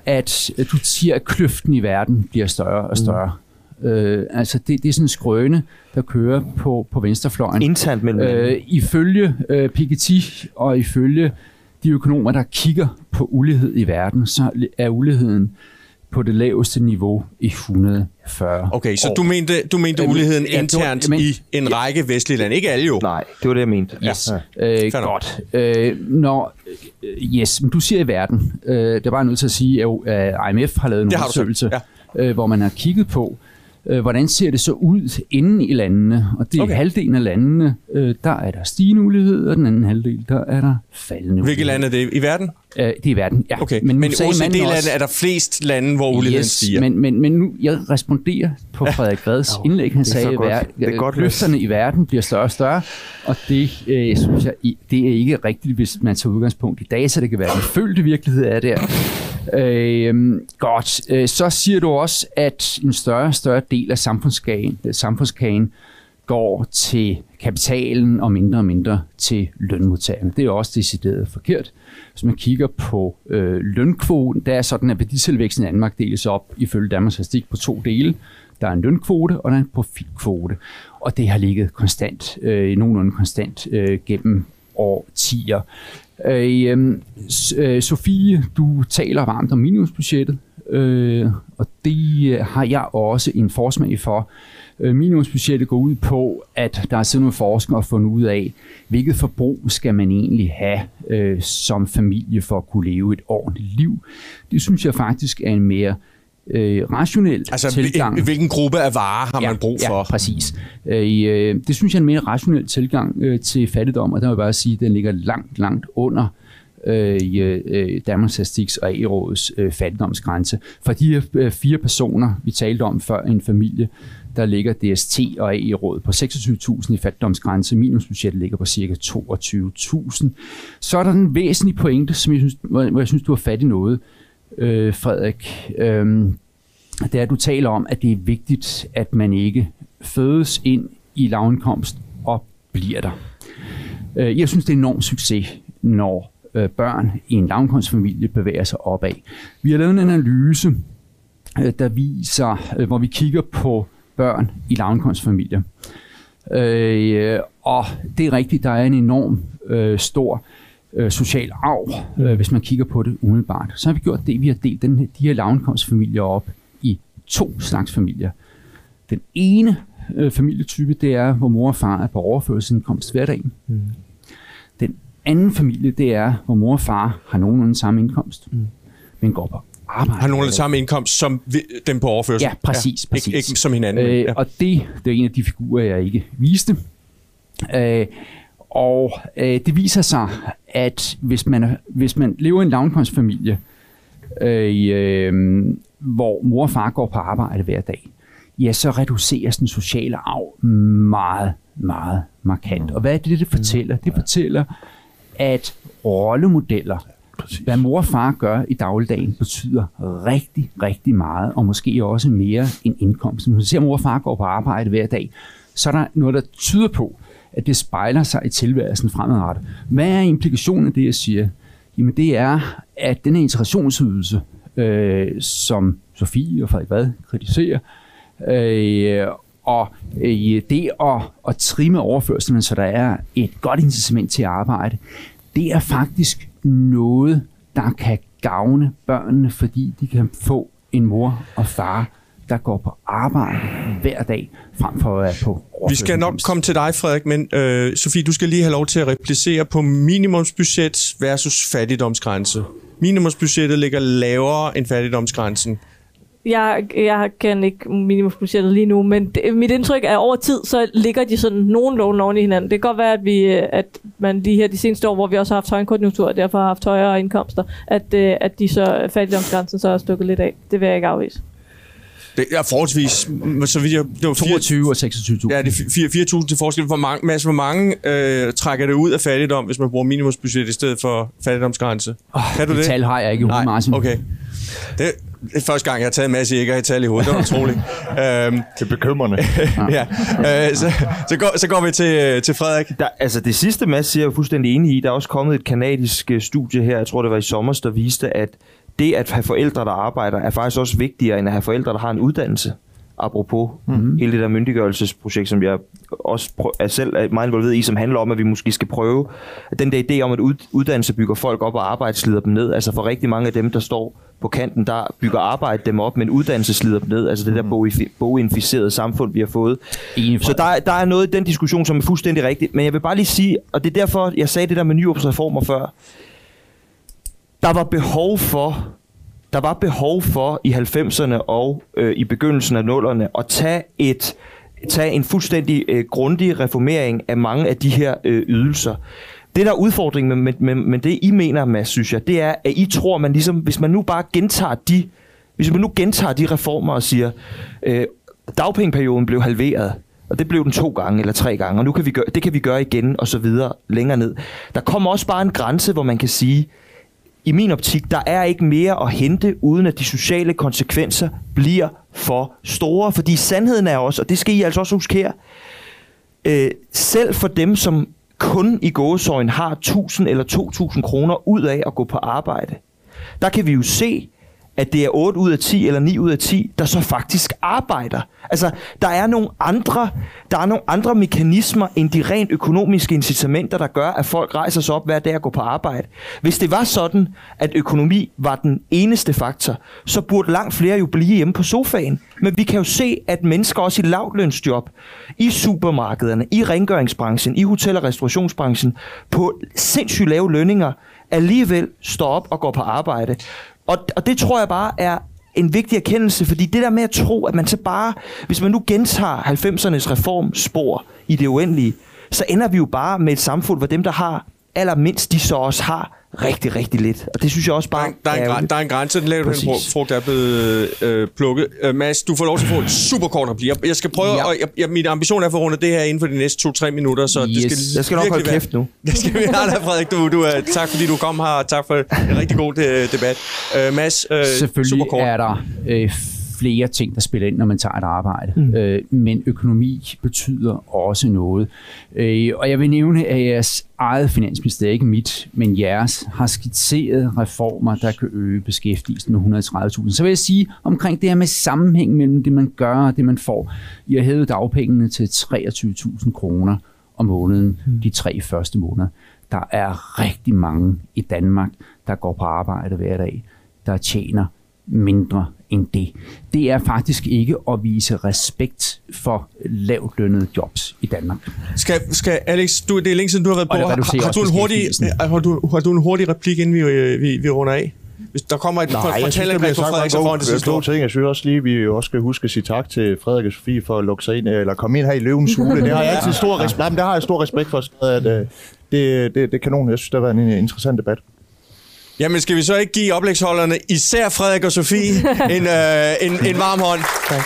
at du siger, at kløften i verden bliver større og større. Mm. Øh, altså, det, det er sådan en skrøne, der kører på, på venstrefløjen. Internt mellem Øh, ifølge øh, Piketty og ifølge de økonomer, der kigger på ulighed i verden, så er uligheden på det laveste niveau i 140 Okay, så år. du mente, du mente Jamen, uligheden ja, det var- internt men- i en række vestlige lande. Ikke alle jo. Nej, det var det, jeg mente. Yes. Øh, Fair nok. godt. Øh, når, øh, yes, men du siger i verden. Øh, det er bare nødt til at sige, at øh, IMF har lavet en Det undersøgelse, øh, hvor man har kigget på, øh, hvordan ser det så ud inden i landene. Og det er Okay. halvdelen af landene, øh, der er der stigende ulighed, og den anden halvdel, der er der faldende Hvilke ulighed. lande er det i verden? Øh, det er i verden, ja. Okay, men, men OECD-lande er der flest lande, hvor uligheden stiger. Men, men, men nu, jeg responderer på Frederik Vads indlæg. Han sagde, at er Mads. løfterne i verden bliver større og større, og det øh, synes jeg, det er ikke rigtigt, hvis man tager udgangspunkt i data. Det kan være, den følte virkelighed er der. Øh, godt. Øh, så siger du også, at en større og større del af samfundskagen, samfundskagen går til kapitalen og mindre og mindre til lønmodtagerne. Det er også decideret forkert. Hvis man kigger på øh, lønkvoten, der er sådan, at værditilvæksten i Danmark deles op ifølge Danmarks Statistik på to dele. Der er en lønkvote, og der er en profitkvote. Og det har ligget konstant, øh, nogenlunde konstant øh, gennem årtier. Øh, øhm, øh, Sofie, du taler varmt om minimumsbudgettet, øh, og det øh, har jeg også en forsmag for. Øh, minimumsbudgettet går ud på, at der er siddet nogle forskere og fundet ud af, hvilket forbrug skal man egentlig have øh, som familie for at kunne leve et ordentligt liv. Det synes jeg faktisk er en mere øh, rationel Altså, tilgang. hvil- hvilken gruppe af varer har man brug for? Ja, præcis. Øh, øh, det synes jeg er en mere rationel tilgang øh, til fattigdom, og der vil jeg bare sige, at den ligger langt, langt under øh, i, øh, Danmarks Statistiks og A-rådets øh, fattigdomsgrænse. For de her øh, fire personer, vi talte om før, en familie, der ligger DST og A-rådet på 26.000 i fattigdomsgrænse. Minimumsbudgettet ligger på cirka 22.000. Så er der en væsentlig pointe, som jeg synes, hvor jeg synes, du har fat i noget, øh, Frederik. øh, det er, at du taler om, at det er vigtigt, at man ikke fødes ind i lavindkomst og bliver der. Øh, Jeg synes, det er en enorm succes, når øh, børn i en lavindkomstfamilie bevæger sig opad. Vi har lavet en analyse, øh, der viser, øh, hvor vi kigger på børn i lavindkomstfamilier. Øh, og det er rigtigt, der er en enorm øh, stor øh, social arv, øh, hvis man kigger på det umiddelbart. Så har vi gjort det, vi har delt den, her- de her lavindkomstfamilier op i to slags familier. Den ene øh, familietype, det er, hvor mor og far er på overførselsindkomst hver dag. Mm. Den anden familie, det er, hvor mor og far har nogenlunde samme indkomst, mm. men går på arbejde. Har nogen af den samme indkomst som dem på overførsel? Ja, præcis. præcis. Ikke, ikke som hinanden. Øh, ja. Og det, det er en af de figurer, jeg ikke viste. Øh, og øh, det viser sig, at hvis man, hvis man lever i en lavindkomstfamilie, øh, øh, hvor mor og far går på arbejde hver dag, ja, så reduceres den sociale arv meget, meget markant. Og hvad er det, det fortæller? Det fortæller, at rollemodeller, hvad mor og far gør i dagligdagen, betyder rigtig, rigtig meget, og måske også mere end indkomst. Når man ser, at mor og far går på arbejde hver dag, så er der noget, der tyder på, at det spejler sig i tilværelsen fremadrettet. Hvad er implikationen af det, jeg siger? Jamen det er, at den her integrationsydelse, øh, som Sofie og Frederik Vad kritiserer, øh, og øh, det at, at trimme overførselen, så der er et godt incitament til at arbejde, det er faktisk noget, der kan gavne børnene, fordi de kan få en mor og far, der går på arbejde hver dag, frem for at være på Vi skal nok komme til dig, Frederik, men øh, Sofie, du skal lige have lov til at replicere på minimumsbudget versus fattigdomsgrænse. Minimumsbudgettet ligger lavere end fattigdomsgrænsen. Jeg, jeg kan ikke minimumsbudgettet lige nu, men det, mit indtryk er, at over tid, så ligger de sådan nogenlunde oven i hinanden. Det kan godt være, at, vi, at man lige her de seneste år, hvor vi også har haft højkonjunktur, og derfor har haft højere indkomster, at, øh, at de så fattigdomsgrænsen så er stukket lidt af. Det vil jeg ikke afvise. Det er forholdsvis, så vidt jeg... Det var 22 og 26.000. Ja, det er 4.000 til forskel. Hvor mange, Mads, hvor mange øh, trækker det ud af fattigdom, hvis man bruger minimumsbudget i stedet for fattigdomsgrænse? Oh, kan du det? det? tal har jeg ikke i hovedet, Martin. Okay. Det, det er første gang, jeg har taget en masse ikke i tal i hovedet. Det var utroligt. [laughs] øhm, Det er bekymrende. [laughs] ja. Øh, så, så, går, så går vi til, til Frederik. Der, altså det sidste, Mads siger, er jeg fuldstændig enig i. Der er også kommet et kanadisk øh, studie her, jeg tror det var i sommer, der viste, at det at have forældre, der arbejder, er faktisk også vigtigere, end at have forældre, der har en uddannelse. Apropos mm-hmm. hele det der myndiggørelsesprojekt, som jeg også prø- er selv er meget involveret i, som handler om, at vi måske skal prøve den der idé om, at ud- uddannelse bygger folk op og arbejde slider dem ned. Altså for rigtig mange af dem, der står på kanten, der bygger arbejde dem op, men uddannelse slider dem ned. Altså det der bogifi- boginficerede samfund, vi har fået. Enig, Så der, der er noget i den diskussion, som er fuldstændig rigtigt. Men jeg vil bare lige sige, og det er derfor, jeg sagde det der med nyopsreformer før. Der var behov for, der var behov for i 90'erne og øh, i begyndelsen af 0'erne at tage et tage en fuldstændig øh, grundig reformering af mange af de her øh, ydelser. Det der er udfordringen med, med, med det, I mener, Mads, synes jeg, det er, at I tror, man ligesom, hvis man nu bare gentager de, hvis man nu gentager de reformer og siger, øh, dagpengeperioden blev halveret, og det blev den to gange eller tre gange, og nu kan vi gøre, det kan vi gøre igen, og så videre længere ned. Der kommer også bare en grænse, hvor man kan sige, i min optik, der er ikke mere at hente, uden at de sociale konsekvenser bliver for store. Fordi sandheden er også, og det skal I altså også huske her, øh, selv for dem, som kun i gåsøjen har 1000 eller 2000 kroner ud af at gå på arbejde, der kan vi jo se, at det er 8 ud af 10 eller 9 ud af 10, der så faktisk arbejder. Altså, der er nogle andre, der er nogle andre mekanismer end de rent økonomiske incitamenter, der gør, at folk rejser sig op hver dag og går på arbejde. Hvis det var sådan, at økonomi var den eneste faktor, så burde langt flere jo blive hjemme på sofaen. Men vi kan jo se, at mennesker også i lavtlønsjob, i supermarkederne, i rengøringsbranchen, i hotel- og restaurationsbranchen, på sindssygt lave lønninger, alligevel står op og går på arbejde. Og, og det tror jeg bare er en vigtig erkendelse, fordi det der med at tro, at man så bare, hvis man nu gentager 90'ernes reformspor i det uendelige, så ender vi jo bare med et samfund, hvor dem, der har allermindst, de så også har rigtig, rigtig lidt. Og det synes jeg også bare Der, der, er, en, der er en grænse, den laver du en Præcis. frugt, der er blevet øh, plukket. Øh, Mads, du får lov til at få en super kort replik. Jeg, jeg skal prøve, Ja. og jeg, jeg, min ambition er at få rundet det her inden for de næste 2-3 minutter, så Yes. det skal Jeg skal nok holde kæft nu. [laughs] Det skal vi have dig, Frederik. Du, du, er, tak fordi du kom her, og tak for en rigtig god øh, debat. Øh, Mads, øh, Selvfølgelig super kort. er der øh, flere ting, der spiller ind, når man tager et arbejde. Mm. Øh, men økonomi betyder også noget. Øh, og jeg vil nævne, at jeres eget finansminister, ikke mit, men jeres, har skitseret reformer, der kan øge beskæftigelsen med 130.000. Så vil jeg sige omkring det her med sammenhæng mellem det, man gør og det, man får. I har hævet dagpengene til 23.000 kroner om måneden de tre første måneder. Der er rigtig mange i Danmark, der går på arbejde hver dag, der tjener mindre end det. Det er faktisk ikke at vise respekt for lavt lønnede jobs i Danmark. Skal, skal Alex, du, det er længe siden, du har været på. Det Har, har, du en hurtig, har, du, har du en hurtig replik, inden vi, øh, vi, vi runder af? Hvis der kommer et Nej, jeg synes, der frontalangreb bliver på sagt Frederik, så får han det sidste ord. ting. Jeg synes også lige, vi også skal huske at sige tak til Frederik og Sofie for at lukke sig ind, eller komme ind her i løvens hule. Det har jeg altid stor respekt, [laughs] men det har jeg stor respekt for, at, øh, det, det, det er kanon. Jeg synes, det har været en øh, interessant debat. Jamen, skal vi så ikke give oplægsholderne, især Frederik og Sofie, [laughs] en, øh, en, en varm hånd? Tak.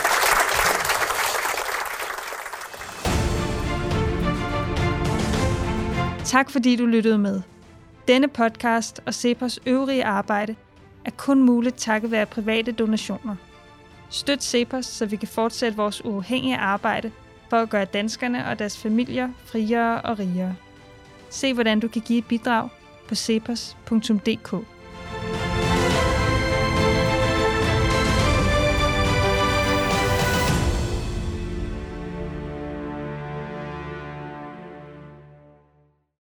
Tak fordi du lyttede med. Denne podcast og CEPOS øvrige arbejde er kun muligt takket være private donationer. Støt CEPOS, så vi kan fortsætte vores uafhængige arbejde for at gøre danskerne og deres familier friere og rigere. Se hvordan du kan give et bidrag på cepos.dk.